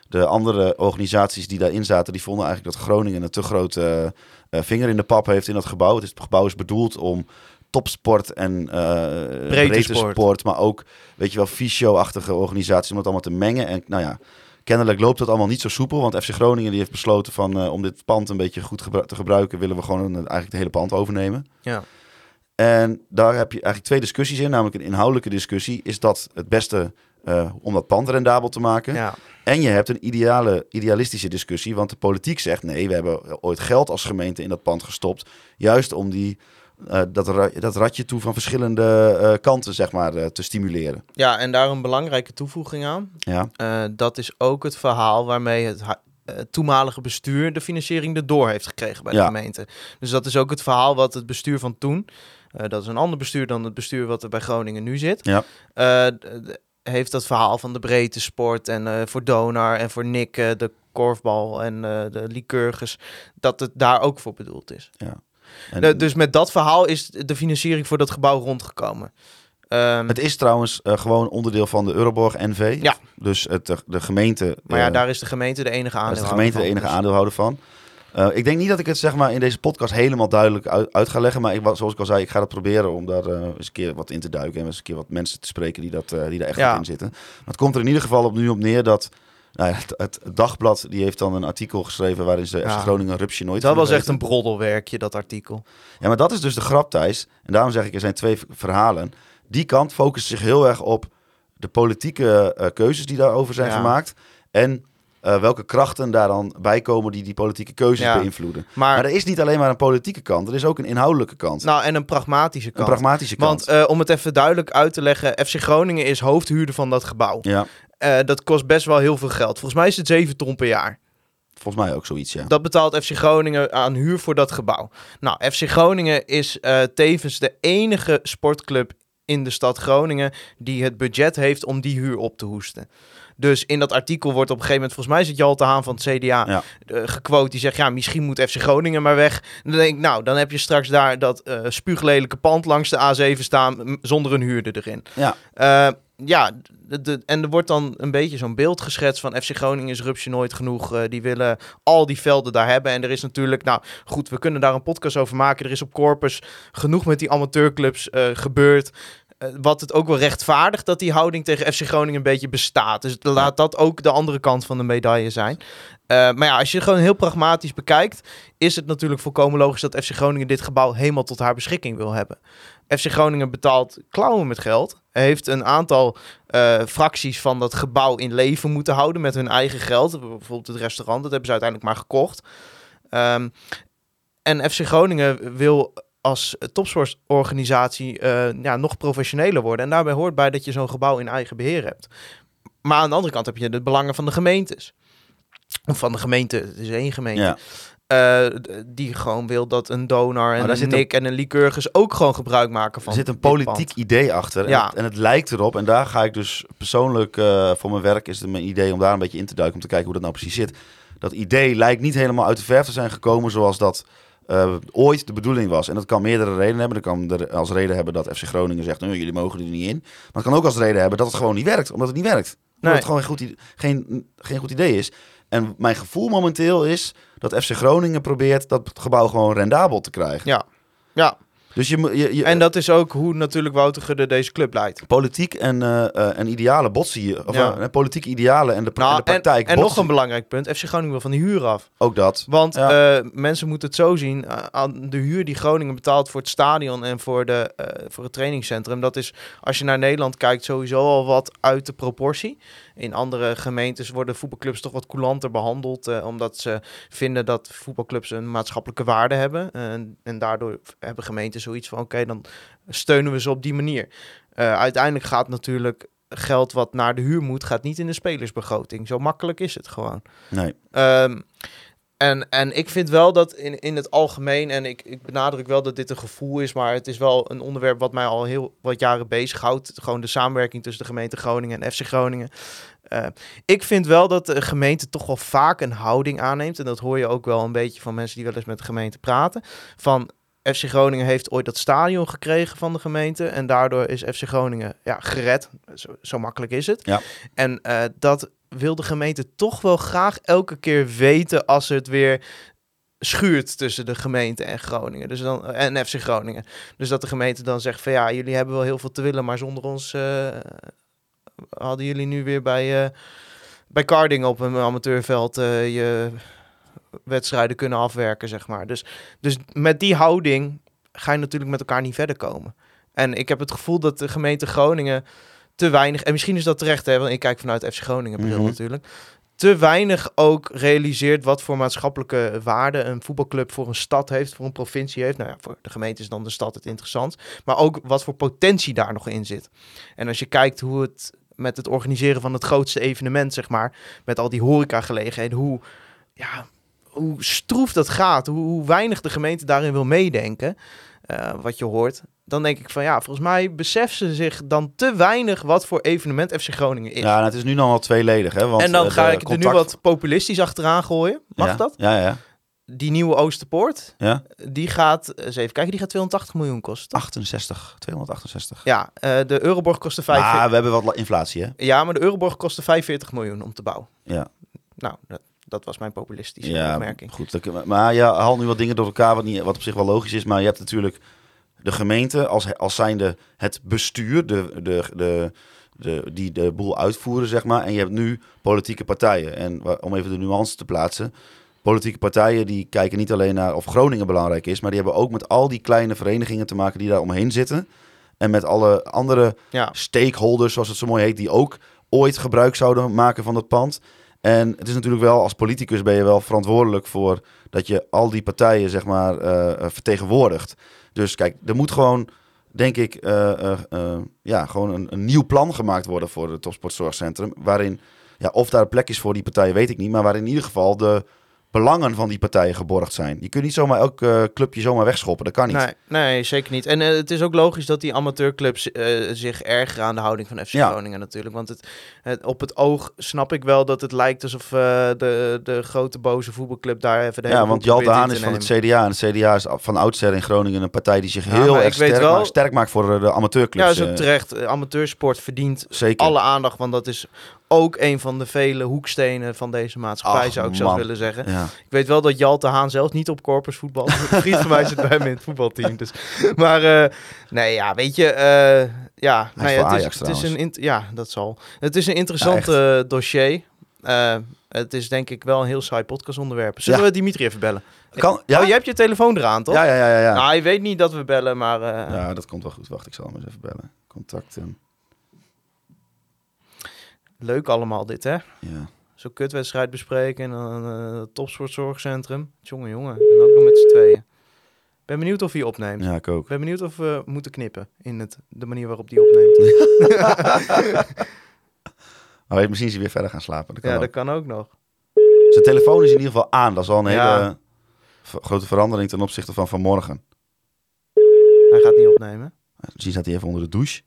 de andere organisaties die daarin zaten, die vonden eigenlijk dat Groningen een te grote vinger in de pap heeft in dat gebouw. Is, het gebouw is bedoeld om topsport en eh breedte sport. sport, maar ook, weet je wel, fysio-achtige organisaties om het allemaal te mengen. En nou ja, kennelijk loopt dat allemaal niet zo soepel, want FC Groningen die heeft besloten van eh, om dit pand een beetje goed gebru- te gebruiken, willen we gewoon een- eigenlijk het hele pand overnemen. ja. En daar heb je eigenlijk twee discussies in, namelijk een inhoudelijke discussie. Is dat het beste eh, om dat pand rendabel te maken? ja. En je hebt een ideale, idealistische discussie, want de politiek zegt nee, we hebben ooit geld als gemeente in dat pand gestopt, juist om die, eh, dat, ra- dat ratje toe van verschillende eh, kanten zeg maar, eh, te stimuleren. ja, en daar een belangrijke toevoeging aan. Ja, dat is ook het verhaal waarmee het toenmalige bestuur de financiering erdoor heeft gekregen bij de Ja. gemeente. Dus dat is ook het verhaal wat het bestuur van toen, dat is een ander bestuur dan het bestuur wat er bij Groningen nu zit, Ja. heeft dat verhaal van de breedte sport en voor Donar en voor Nick de korfbal en de Lycurgus, dat het daar ook voor bedoeld is. En Eh, dus met dat verhaal is de financiering voor dat gebouw rondgekomen. Ehm, het is trouwens eh, gewoon onderdeel van de Euroborg NV. Ja. Dus het, de, de gemeente, maar ja, eh, daar is de gemeente de enige daar is aandeelhouder de gemeente de van, enige dus- aandeelhouder van. Eh, ik denk niet dat ik het zeg maar in deze podcast helemaal duidelijk uit, uit ga leggen. Maar ik, zoals ik al zei, ik ga dat proberen om daar eh, eens een keer wat in te duiken. En eens een keer wat mensen te spreken die, dat, eh, die daar echt Ja. in zitten. Maar het komt er in ieder geval op, nu op neer dat... Nou ja, het, het dagblad die heeft dan een artikel geschreven waarin ze Ja. FC Groningen rupsje nooit Dat was echt een broddelwerkje, dat artikel. Ja, maar dat is dus de grap, Thijs. En daarom zeg ik, er zijn twee verhalen. Die kant focust zich heel erg op de politieke eh, keuzes die daarover zijn Ja. gemaakt. En eh, welke krachten daar dan bij komen die die politieke keuzes Ja. beïnvloeden. Maar, Maar er is niet alleen maar een politieke kant, er is ook een inhoudelijke kant. nou, en een pragmatische een kant. pragmatische kant. Want eh, om het even duidelijk uit te leggen, FC Groningen is hoofdhuurder van dat gebouw. ja, Eh, dat kost best wel heel veel geld. Volgens mij is het 7 ton per jaar. volgens mij ook zoiets, ja. Dat betaalt FC Groningen aan huur voor dat gebouw. Nou, FC Groningen is tevens de enige sportclub in de stad Groningen die het budget heeft om die huur op te hoesten. Dus in dat artikel wordt op een gegeven moment, volgens mij is het Jalte Haan van het CDA, Ja. eh, gequote. Die zegt, ja, misschien moet FC Groningen maar weg. Dan denk ik, nou, dan heb je straks daar dat eh spuuglelijke pand langs de A7 staan zonder een huurder erin. Ja. Eh, ja, de, de- en er wordt dan een beetje zo'n beeld geschetst van FC Groningen is rupsje nooit genoeg. Die willen al die velden daar hebben. En er is natuurlijk, nou goed, we kunnen daar een podcast over maken. Er is op Corpus genoeg met die amateurclubs gebeurd. Eh, wat het ook wel rechtvaardigt dat die houding tegen FC Groningen een beetje bestaat. Dus laat dat ook de andere kant van de medaille zijn. Eh, maar ja, als je gewoon heel pragmatisch bekijkt, is het natuurlijk volkomen logisch dat FC Groningen dit gebouw helemaal tot haar beschikking wil hebben. FC Groningen betaalt klauwen met geld. Heeft een aantal eh, fracties van dat gebouw in leven moeten houden met hun eigen geld. Bijvoorbeeld het restaurant, dat hebben ze uiteindelijk maar gekocht. Ehm, en FC Groningen wil als topsportorganisatie eh, ja, nog professioneler worden. En daarbij hoort bij dat je zo'n gebouw in eigen beheer hebt. Maar aan de andere kant heb je de belangen van de gemeentes. Of van de gemeente, het is één gemeente. Ja. eh, die gewoon wil dat een donor en daar een Nick en een Lycurgus ook gewoon gebruik maken van Er zit een politiek idee achter. En, het, en het lijkt erop, en daar ga ik dus persoonlijk eh, voor mijn werk, is het mijn idee om daar een beetje in te duiken, om te kijken hoe dat nou precies zit. Dat idee lijkt niet helemaal uit de verf te zijn gekomen zoals dat eh, ooit de bedoeling was. En dat kan meerdere redenen hebben. Dat kan er als reden hebben dat FC Groningen zegt, nou, jullie mogen er niet in. Maar het kan ook als reden hebben dat het gewoon niet werkt, omdat het niet werkt. Omdat het gewoon geen goed, geen, geen goed idee is. En mijn gevoel momenteel is dat FC Groningen probeert dat gebouw gewoon rendabel te krijgen. Ja, ja. Dus je, moet- je, je, En dat is ook hoe natuurlijk Wouter Gudde deze club leidt. politiek en, eh, eh, en idealen botsen hier. Of Ja. eh, politieke idealen en de, Nou, en de praktijk en nog een belangrijk punt. FC Groningen wil van de huur af. Ook dat. Want Ja. mensen moeten het zo zien. aan de huur die Groningen betaalt voor het stadion en voor, de, voor het trainingscentrum. Dat is, als je naar Nederland kijkt, sowieso al wat uit de proportie. In andere gemeentes worden voetbalclubs toch wat coulanter behandeld. eh, omdat ze vinden dat voetbalclubs een maatschappelijke waarde hebben. En, en daardoor hebben gemeenten zoiets van: oké, dan steunen we ze op die manier. Eh, uiteindelijk gaat natuurlijk geld wat naar de huur moet, gaat niet in de spelersbegroting. Zo makkelijk is het gewoon. Nee. Ehm, en, en ik vind wel dat in, in het algemeen, en ik, ik benadruk wel dat dit een gevoel is, maar het is wel een onderwerp wat mij al heel wat jaren bezighoudt. Gewoon de samenwerking tussen de gemeente Groningen en FC Groningen. Eh, ik vind wel dat de gemeente toch wel vaak een houding aanneemt. En dat hoor je ook wel een beetje van mensen die wel eens met de gemeente praten. Van FC Groningen heeft ooit dat stadion gekregen van de gemeente. En daardoor is FC Groningen ja, gered. Zo, zo makkelijk is het. Ja. En eh, dat wil de gemeente toch wel graag elke keer weten als het weer schuurt tussen de gemeente en Groningen. Dus dan, en FC Groningen. Dus dat de gemeente dan zegt van ja, jullie hebben wel heel veel te willen, maar zonder ons eh, hadden jullie nu weer bij, eh bij Carding op een amateurveld eh, je wedstrijden kunnen afwerken, zeg maar. Dus, dus met die houding ga je natuurlijk met elkaar niet verder komen. En ik heb het gevoel dat de gemeente Groningen te weinig, en misschien is dat terecht, hè, want ik kijk vanuit FC Groningen bril Mhm. natuurlijk, te weinig ook realiseert wat voor maatschappelijke waarde een voetbalclub voor een stad heeft, voor een provincie heeft. Nou ja, voor de gemeente is dan de stad het interessant, maar ook wat voor potentie daar nog in zit. En als je kijkt hoe het met het organiseren van het grootste evenement, zeg maar, met al die horecagelegenheden, hoe, ja, hoe stroef dat gaat, hoe, hoe weinig de gemeente daarin wil meedenken, eh, wat je hoort, dan denk ik van ja, volgens mij beseffen ze zich dan te weinig wat voor evenement FC Groningen is. Ja, nou, het is nu nog wel tweeledig. Hè, want, en dan eh, ga ik er nu wat populistisch achteraan gooien. Mag ja, dat? Ja, ja. Die nieuwe Oosterpoort, ja. die gaat, eens even kijken, die gaat 280 miljoen kosten. 68, 268. Ja, eh, de Euroborg kostte 45 Ah, we hebben wat la- inflatie, hè? Ja, maar de Euroborg kostte 45 miljoen om te bouwen. Ja. Nou, dat, dat was mijn populistische Ja, opmerking. goed. dat- Maar je haalt nu wat dingen door elkaar, wat, niet, wat op zich wel logisch is. Maar je hebt natuurlijk de gemeente als, als zijnde het bestuur, de, de, de, de, die de boel uitvoeren, zeg maar. En je hebt nu politieke partijen. En om even de nuance te plaatsen. Politieke partijen die kijken niet alleen naar of Groningen belangrijk is, maar die hebben ook met al die kleine verenigingen te maken die daar omheen zitten. En met alle andere Ja, stakeholders, zoals het zo mooi heet, die ook ooit gebruik zouden maken van dat pand. En het is natuurlijk wel, als politicus ben je wel verantwoordelijk voor dat je al die partijen, zeg maar, eh, eh, vertegenwoordigt. Dus kijk, er moet gewoon, denk ik, eh, eh, eh, ja, gewoon een, een nieuw plan gemaakt worden voor het topsportzorgcentrum. Waarin, ja, of daar plek is voor die partijen, weet ik niet. Maar waarin in ieder geval de belangen van die partijen geborgd zijn. Je kunt niet zomaar elk eh, clubje zomaar wegschoppen. Dat kan niet. nee, nee, zeker niet. En eh, het is ook logisch dat die amateurclubs eh, zich ergeren aan de houding van FC Ja. Groningen natuurlijk. Want het, het, op het oog snap ik wel dat het lijkt alsof de, de grote boze voetbalclub daar even de hele Ja, want Haan te is van het CDA. En het CDA is van oudsher in Groningen een partij die zich Ja, heel erg sterk, wel- maakt, sterk maakt voor de amateurclubs. Ja, dat is ook terecht. Amateursport verdient Zeker. alle aandacht, want dat is ook een van de vele hoekstenen van deze maatschappij, Ach, zou ik zelf willen zeggen. Ja. Ik weet wel dat Jalte Haan zelf niet op corpus voetbal. Een (laughs) vriend van mij zit bij hem in het voetbalteam. Dus. Maar eh, nee, ja, weet je, eh, ja, nou ja, het, Ajax is, het is een ja, dat zal. Het is een interessant Ja, eh, dossier. Het is denk ik wel een heel saai podcastonderwerp. Zullen we Dimitri even bellen? Kan, ja? Oh, je hebt je telefoon eraan, toch? ja, ja, ja, ja. Nou, hij weet niet dat we bellen, maar Ja, dat komt wel goed. Wacht, ik zal hem eens even bellen. Contacten. Leuk allemaal dit, hè? Ja. Zo'n kutwedstrijd bespreken en dan het topsportzorgcentrum. Jongen, jongen. En ook nog met z'n tweeën. Ben benieuwd of hij opneemt. ja, ik ook. Ben benieuwd of we moeten knippen in het, de manier waarop die opneemt. (laughs) (laughs) Maar misschien is hij weer verder gaan slapen. Dat kan ja, ook. dat kan ook nog. Zijn telefoon is in ieder geval aan. Dat is al een Ja. hele grote verandering ten opzichte van vanmorgen. Hij gaat niet opnemen. Misschien staat hij even onder de douche.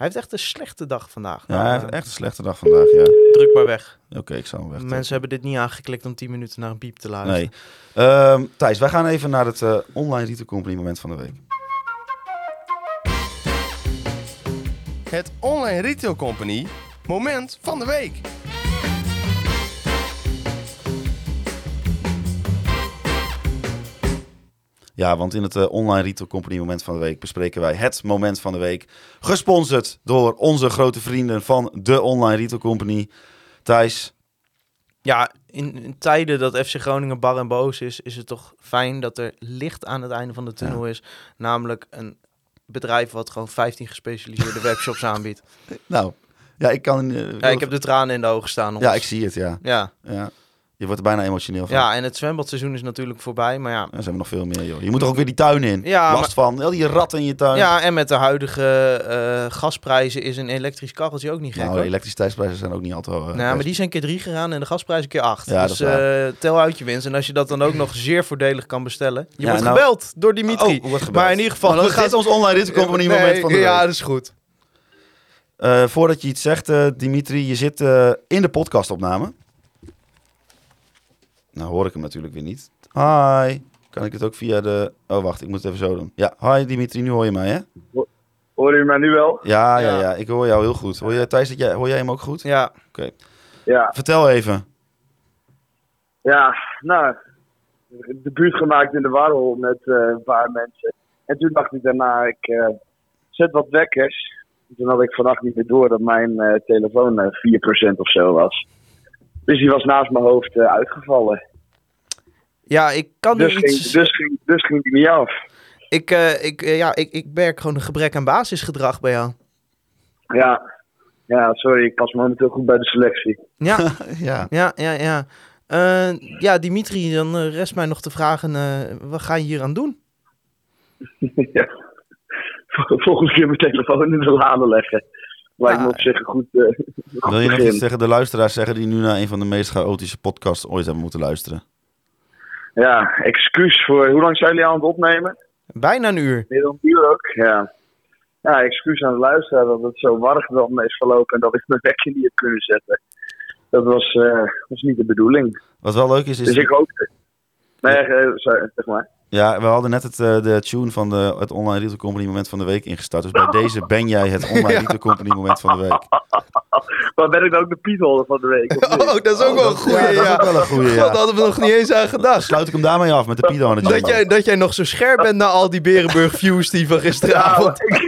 Hij heeft echt een slechte dag vandaag. Ja, Nou, hij heeft echt een slechte dag vandaag, ja. Druk maar weg. Oké, ik zal hem weg. Mensen hebben dit niet aangeklikt om 10 minuten naar een piep te luisteren. Nee. Ehm, Thijs, wij gaan even naar het eh, online Retail Company moment van de week. Het Online Retail Company moment van de week. Ja, want in het eh, Online Retail Company Moment van de Week bespreken wij het Moment van de Week. Gesponsord door onze grote vrienden van de Online Retail Company. Thijs, Ja, in, in tijden dat FC Groningen bar en boos is, is het toch fijn dat er licht aan het einde van de tunnel is. Namelijk een bedrijf wat gewoon 15 gespecialiseerde (laughs) webshops aanbiedt. nou, ja, ik kan... eh, Ja, ik heb de tranen in de ogen staan. Ja, ik zie het, ja. Ja. ja. Je wordt er bijna emotioneel van. ja, en het zwembadseizoen is natuurlijk voorbij, maar ja. Er zijn nog veel meer, joh. Je moet er ook weer die tuin in. Ja, Last van. Al die ratten in je tuin. Ja, en met de huidige eh, gasprijzen is een elektrisch kacheltje ook niet gek. nou, de elektriciteitsprijzen zijn ook niet altijd wel... eh, Nou, maar die zijn keer drie gegaan en de gasprijs een keer acht. Ja, dus eh, tel uit je winst. En als je dat dan ook nog zeer voordelig kan bestellen. Je wordt nou- gebeld door Dimitri. Oh, gebeld. Maar in ieder geval... Maar we dat gaat ons online retail company moment Nee, van de Ja, dat is goed. Voordat je iets zegt, Dimitri, je zit in de podcastopname. Nou hoor ik hem natuurlijk weer niet. Hi. Kan ik het ook via de... Oh, wacht, ik moet het even zo doen. Ja, hi Dimitri, nu hoor je mij, hè? Hoor je mij nu wel? Ja, ja, Ja. ik hoor jou heel goed. Hoor jij, Thijs, dat jij, hoor jij hem ook goed? Ja, Ja, Vertel even. ja, nou, de buurt gemaakt in de Warhol met eh, een paar mensen. En toen dacht ik daarna, ik eh, zet wat wekkers. En Toen had ik vannacht niet meer door dat mijn eh, telefoon eh 4% of zo was. Dus die was naast mijn hoofd eh, uitgevallen. ja ik kan Dus ging, iets... dus, ging, dus ging die niet af. Ik, eh, ik, eh, ja, ik, ik merk gewoon een gebrek aan basisgedrag bij jou. Ja, ja, sorry, ik pas momenteel goed bij de selectie. (laughs) Ja, ja. ja, ja, ja. Eh, ja, Dimitri, dan rest mij nog te vragen, eh, wat ga je hier aan doen? (laughs) ja. Volgende keer mijn telefoon in de lade leggen. Lijkt me op zich een goed, eh, (laughs) goed Wil je nog begin. iets tegen de luisteraars zeggen die nu naar een van de meest chaotische podcasts ooit hebben moeten luisteren? Ja, excuus voor... Hoe lang zijn jullie aan het opnemen? Bijna een uur. Meer dan een uur ook? Ja. Ja, excuus aan de luisteraar dat het zo warrig dan is verlopen en dat ik mijn wekker niet heb kunnen zetten. Dat was, eh, was niet de bedoeling. Wat wel leuk is, is... Dus ik hoop... Nee, eh, sorry, zeg maar. Ja, we hadden net het, eh, de tune van de, het Online Retail Company Moment van de Week ingestart. Dus bij deze ben jij het Online (laughs) Retail Company Moment van de Week. (laughs) Maar ben ik dan ook de pietholder van de week? of niet? (laughs) Oh, dat is ook wel een goeie, ja, dat is ook wel een goeie, ja. Daar hadden we nog niet eens aan gedacht. Sluit ik hem daarmee af met de de Dat jij, dat jij nog zo scherp bent na al die Berenburg views die van gisteravond. ik,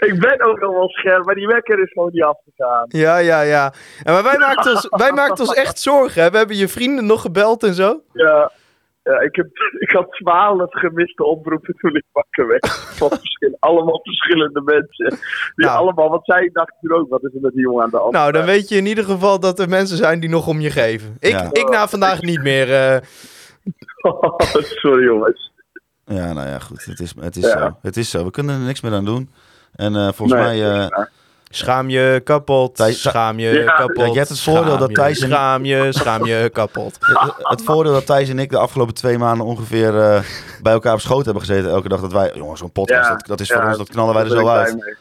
ik ben ook al wel scherp, maar die wekker is gewoon niet afgegaan. Ja, ja, ja. En maar wij maakten ons, wij maakten ons echt zorgen. Hè? We hebben je vrienden nog gebeld en zo. Ja, ja ik, heb, (laughs) ik had twaalf gemiste oproepen toen ik wakker werd. Van (laughs) allemaal verschillende mensen. Die Nou. allemaal, wat zij dachten toen ook, wat is er met die jongen aan de hand? Nou, dan weet je in ieder geval dat er mensen zijn die nog om je geven. Ik, Ja. ik na vandaag niet meer. eh, (laughs) Sorry jongens. Ja, nou ja, goed. Het is, het is Ja. zo. Het is zo. We kunnen er niks meer aan doen. En eh, volgens Nee, mij... eh, schaam je kapot. Thijs- Schaam je Ja, kapot. ja, je hebt het voordeel schaam dat je, Thijs en- Schaam je, schaam je kapot. (laughs) het voordeel dat Thijs en ik de afgelopen twee maanden ongeveer eh, bij elkaar op schoot hebben gezeten. Elke dag dat wij... Jongens, zo'n podcast, Ja, dat, dat is voor ons, dat knallen wij er zo uit. mee.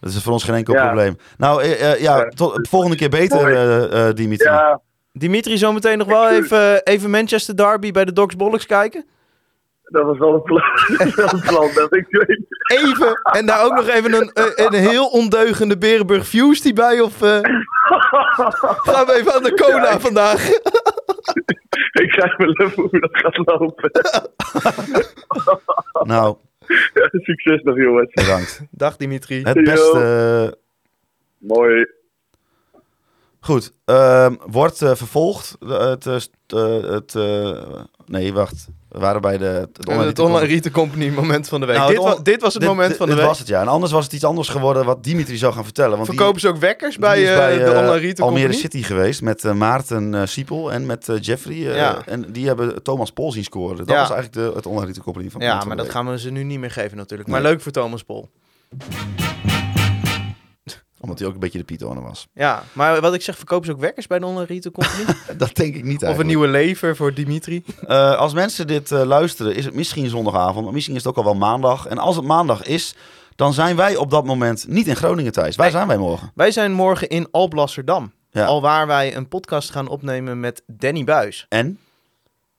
Dat is voor ons geen enkel Ja. probleem. Nou, eh, eh, ja, tot, volgende keer beter, eh, eh, Dimitri. Ja, Dimitri, zometeen nog wel even, even Manchester Derby bij de Docs Bollocks kijken. Dat was wel een plan. (laughs) dat een plan dat ik weet. Even. En daar ook nog even een, een, een heel ondeugende Berenburg Views die bij. Of eh, (laughs) gaan we even aan de cola Ja, ik- vandaag? (laughs) ik krijg wel even hoe dat gaat lopen. Nou, Succes nog jongens. bedankt. Dag Dimitri. Het beste... eh, Mooi. Goed, ehm, wordt eh, vervolgd. Het, eh, eh, het, eh, nee, wacht. We waren bij de, het Het online, retail- Retail Company moment van de week. Nou, dit, het on- wa- dit was het Dit- moment dit- van de dit week. was het, ja. En anders was het iets anders geworden wat Dimitri zou gaan vertellen. Want die- Verkopen ze ook wekkers bij, eh, bij de eh, Online Retail Almere Company? City geweest met eh, Maarten Siepel en met Jeffrey. Ja. En die hebben Thomas Pol zien scoren. Dat Ja. was eigenlijk de, het online retail company van Ja, maar van dat week. gaan we ze nu niet meer geven natuurlijk. Nee. Maar leuk voor Thomas Pol. Omdat hij ook een beetje de Pietoner was. Ja, maar wat ik zeg, verkopen ze ook wekkers bij de Online Retail Company? (laughs) Dat denk ik niet of een nieuwe lever voor Dimitri? Eh, als mensen dit eh, luisteren, is het misschien zondagavond, maar misschien is het ook al wel maandag. En als het maandag is, dan zijn wij op dat moment niet in Groningen thuis. Waar zijn wij morgen? Wij zijn morgen in Alblasserdam. Ja. Al waar wij een podcast gaan opnemen met Danny Buis. En?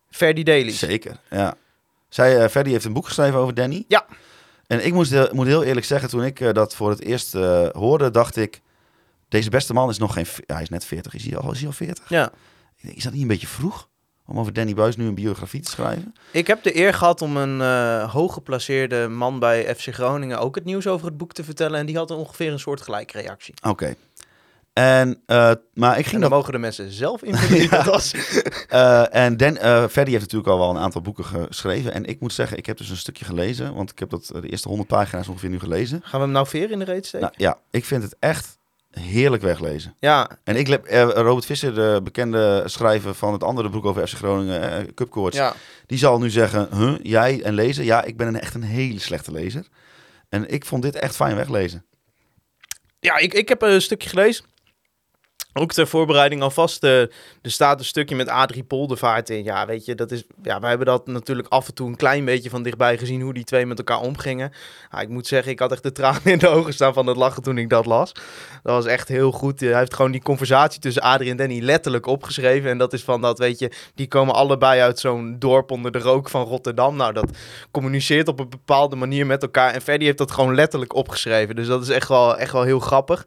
Ferdy Daily. Zeker, ja. Zij, eh Ferdy heeft een boek geschreven over Danny. Ja. En ik moest, heel- moet heel eerlijk zeggen, toen ik eh, dat voor het eerst eh, hoorde, dacht ik... Deze beste man is nog geen... Ja, hij is net 40. Is hij al, is hij al 40? Ja. Is dat niet een beetje vroeg? om over Danny Buis nu een biografie te schrijven. Ik heb de eer gehad om een eh hooggeplaceerde man bij FC Groningen ook het nieuws over het boek te vertellen. En die had ongeveer een soort gelijke reactie. Oké. En, eh, maar ik En ging dan dat... mogen de mensen zelf (laughs) invullen wie dat was. (laughs) eh, en Dan, eh heeft natuurlijk al wel een aantal boeken geschreven. En ik moet zeggen, ik heb dus een stukje gelezen. Want ik heb dat, de eerste 100 pagina's ongeveer nu gelezen. Gaan we hem nou veer in de reet steken? Nou, ja, ik vind het echt heerlijk weglezen. Ja, En ik, eh, Robert Visser, de bekende schrijver van het andere boek over FC Groningen, Cupcoach, ja. die zal nu zeggen, huh, jij en lezen? Ja, ik ben een, echt een hele slechte lezer. En ik vond dit echt fijn weglezen. Ja, ik, ik heb een stukje gelezen. Ook ter voorbereiding alvast. eh, er staat een stukje met Adrie Poldervaart in. Ja, weet je, dat is. Ja, wij hebben dat natuurlijk af en toe een klein beetje van dichtbij gezien hoe die twee met elkaar omgingen. Ja, ik moet zeggen, ik had echt de tranen in de ogen staan van het lachen toen ik dat las. Dat was echt heel goed. Hij heeft gewoon die conversatie tussen Adrie en Danny letterlijk opgeschreven. En dat is van dat, weet je, die komen allebei uit zo'n dorp onder de rook van Rotterdam. Nou, dat communiceert op een bepaalde manier met elkaar. En Ferdy heeft dat gewoon letterlijk opgeschreven. Dus dat is echt wel, echt wel heel grappig.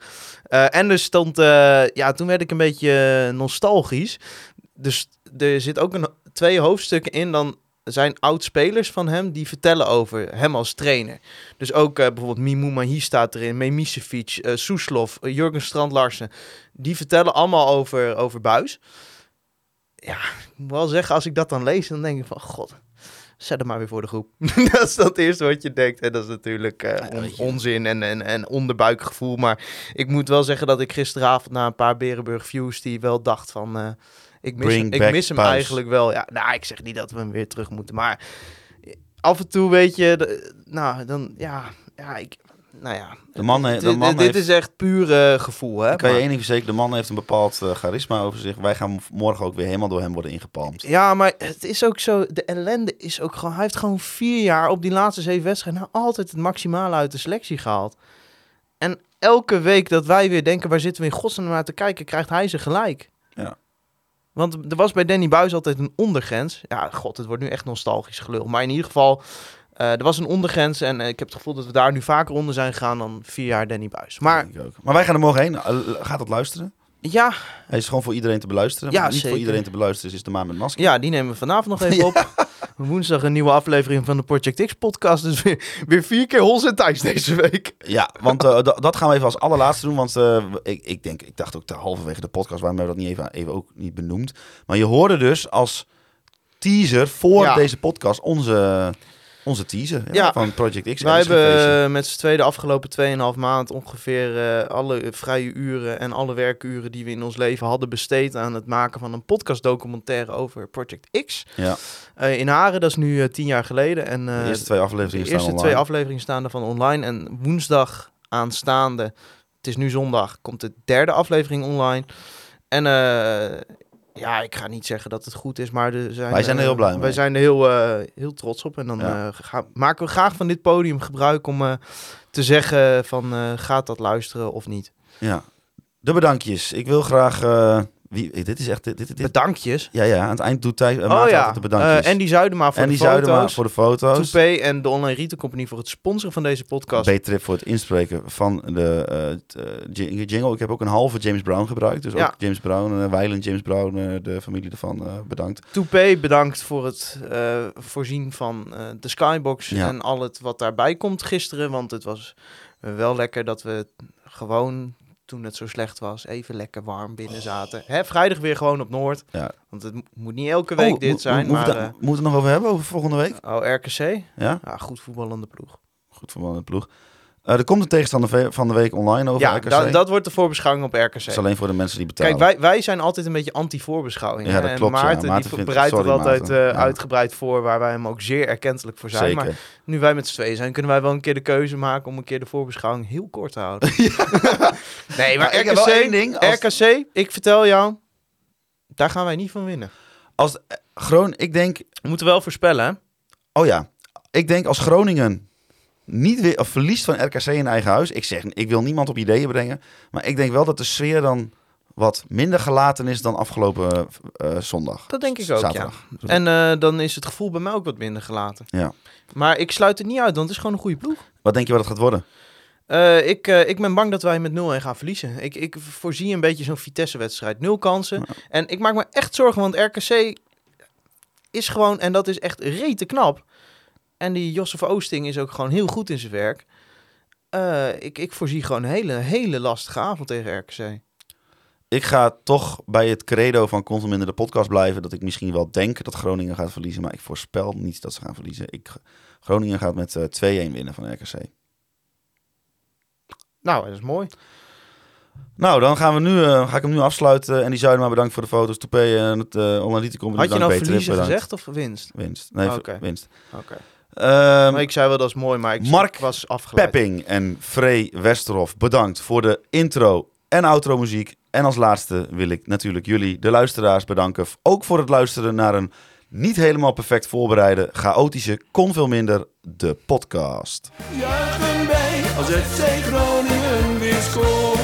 Eh, en er stond, eh, ja, toen werd ik een beetje nostalgisch. Dus er zit ook een, twee hoofdstukken in. Dan zijn oud-spelers van hem die vertellen over hem als trainer. Dus ook eh, bijvoorbeeld Mimou Mahi staat erin, Memisevic, eh Soeslof, Jurgen Strand-Larsen. Die vertellen allemaal over, over Buis. Ja, ik moet wel zeggen, als ik dat dan lees, dan denk ik van, god, zet hem maar weer voor de groep. (laughs) dat is dat eerste wat je denkt. En dat is natuurlijk eh, on- onzin en, en, en onderbuikgevoel. Maar ik moet wel zeggen dat ik gisteravond na een paar Berenburg views die wel dacht van... eh, ik mis, Bring hem, ik mis hem eigenlijk wel. Ja, nou, ik zeg niet dat we hem weer terug moeten. Maar af en toe weet je... nou, dan... Ja, ja ik... Nou ja, De man, de dit, man dit heeft, is echt puur eh, gevoel, hè? ik kan je één ding verzekeren, de man heeft een bepaald eh, charisma over zich. Wij gaan morgen ook weer helemaal door hem worden ingepalmd. Ja, maar het is ook zo. De ellende is ook gewoon. Hij heeft gewoon vier jaar op die laatste zeven wedstrijden. Nou, altijd het maximale uit de selectie gehaald. En elke week dat wij weer denken. waar zitten we in godsnaam naar te kijken. krijgt hij ze gelijk. Ja. Want er was bij Danny Buis altijd een ondergrens. Ja, god, het wordt nu echt nostalgisch gelul. Maar in ieder geval. Eh, er was een ondergrens. En eh, ik heb het gevoel dat we daar nu vaker onder zijn gegaan. dan vier jaar Danny Buis. Maar maar wij gaan er morgen heen. Eh, Gaat dat luisteren? ja, Hij is gewoon voor iedereen te beluisteren. Ja, maar niet zeker. voor iedereen te beluisteren is, is de maan met masker. Ja, die nemen we vanavond nog even (laughs) op. Woensdag een nieuwe aflevering van de Project X podcast. Dus weer, weer vier keer Hols en Thijs deze week. Ja, want da- dat gaan we even als allerlaatste doen. Want ik, ik denk, ik dacht ook te halverwege de podcast, waarom hebben we dat niet even, even ook niet benoemd. Maar je hoorde dus als teaser voor Ja. deze podcast onze, onze teaser ja, Ja. van Project X. Wij hebben eh, met z'n tweeën de afgelopen 2,5 maand ongeveer eh, alle vrije uren en alle werkuren die we in ons leven hadden besteed aan het maken van een podcastdocumentaire over Project X. Ja, Eh, in Haren, dat is nu eh, tien jaar geleden. En, de eerste twee de afleveringen eerste staan twee afleveringen staan ervan online. En woensdag aanstaande, het is nu zondag, komt de derde aflevering online. En ja, ik ga niet zeggen dat het goed is, maar er zijn, Wij zijn er eh, heel blij mee. Wij zijn er heel, eh, heel trots op. En dan Ja. eh, ga- maken we graag van dit podium gebruik om eh, te zeggen van eh, gaat dat luisteren of niet. Ja, de bedankjes. Ik wil graag... eh, wie, dit is echt... Dit, dit, dit- Bedankjes. ja, ja, aan het eind doet Thijs, uh, oh ja, de bedankjes. Eh, Andy Zuidema voor en de die foto's. voor de foto's. Toupee en de Online Retail Company voor het sponsoren van deze podcast. B-trip voor het inspreken van de eh, eh, jingle. Ik heb ook een halve James Brown gebruikt. Dus Ja. ook James Brown, uh, Weiland James Brown, eh, de familie ervan, eh, bedankt. Toupee, bedankt voor het eh, voorzien van eh, de Skybox Ja. en al het wat daarbij komt gisteren. Want het was eh, wel lekker dat we gewoon, toen het zo slecht was, even lekker warm binnen zaten. Hè, vrijdag weer gewoon op Noord. Ja. Want het mo- moet niet elke week Oh, dit zijn, moeten maar... we het- moeten we het nog over hebben, over volgende week? eh, oh, RKC? Ja, Ja, goed voetballende ploeg. goed voor de ploeg. Eh, er komt een tegenstander van de week online over Ja, RKC. da- dat wordt de voorbeschouwing op Dat is RKC. alleen voor de mensen die betalen. Kijk, wij, wij zijn altijd een beetje anti-voorbeschouwing. Ja, dat En ja. Maarten, die bereidt er altijd eh, Ja. uitgebreid voor, waar wij hem ook zeer erkentelijk voor zijn. Zeker. Maar nu wij met z'n tweeën zijn, kunnen wij wel een keer de keuze maken om een keer de voorbeschouwing heel kort te houden. (laughs) (laughs) nee, maar Maar ik wel RKC, één ding, als- RKC, ik vertel jou, daar gaan wij niet van winnen. Als eh, Groen, ik denk, We moeten wel voorspellen, hè? oh ja, ik denk als Groningen niet weer of verliest van RKC in eigen huis. Ik zeg, ik wil niemand op ideeën brengen, maar ik denk wel dat de sfeer dan wat minder gelaten is dan afgelopen eh, zondag. Dat denk ik ook, Zaterdag. ja. En eh, dan is het gevoel bij mij ook wat minder gelaten. Ja. Maar ik sluit het niet uit, want het is gewoon een goede ploeg. Wat denk je wat het gaat worden? Eh, ik, eh, ik ben bang dat wij met 0-1 gaan verliezen. Ik, ik voorzie een beetje zo'n Vitesse-wedstrijd. Nul kansen. En ik maak me echt zorgen, want RKC is gewoon, en dat is echt rete knap. En die Josef Oosting is ook gewoon heel goed in zijn werk. Eh, ik, ik voorzie gewoon een hele, hele lastige avond tegen RKC. Ik ga toch bij het credo van Consum in de podcast blijven. Dat ik misschien wel denk dat Groningen gaat verliezen. Maar ik voorspel niet dat ze gaan verliezen. Ik, Groningen gaat met eh 2-1 winnen van RKC. Nou, dat is mooi. Nou, dan gaan we nu, eh, ga ik hem nu afsluiten. En die zouden maar bedankt voor de foto's. Toupé en het uh, online. Had je nou verliezen gezegd of winst? Winst. Nee, Oké. winst. Oké. Maar ik zei wel dat is mooi, maar ik Mark was afgeleid. Pepping en Frey Westerhof, bedankt voor de intro en outro muziek. En als laatste wil ik natuurlijk jullie, de luisteraars, bedanken. Ook voor het luisteren naar een niet helemaal perfect voorbereide, chaotische, kon veel minder, de podcast. Juichen wij als FC Groningen weer scoort.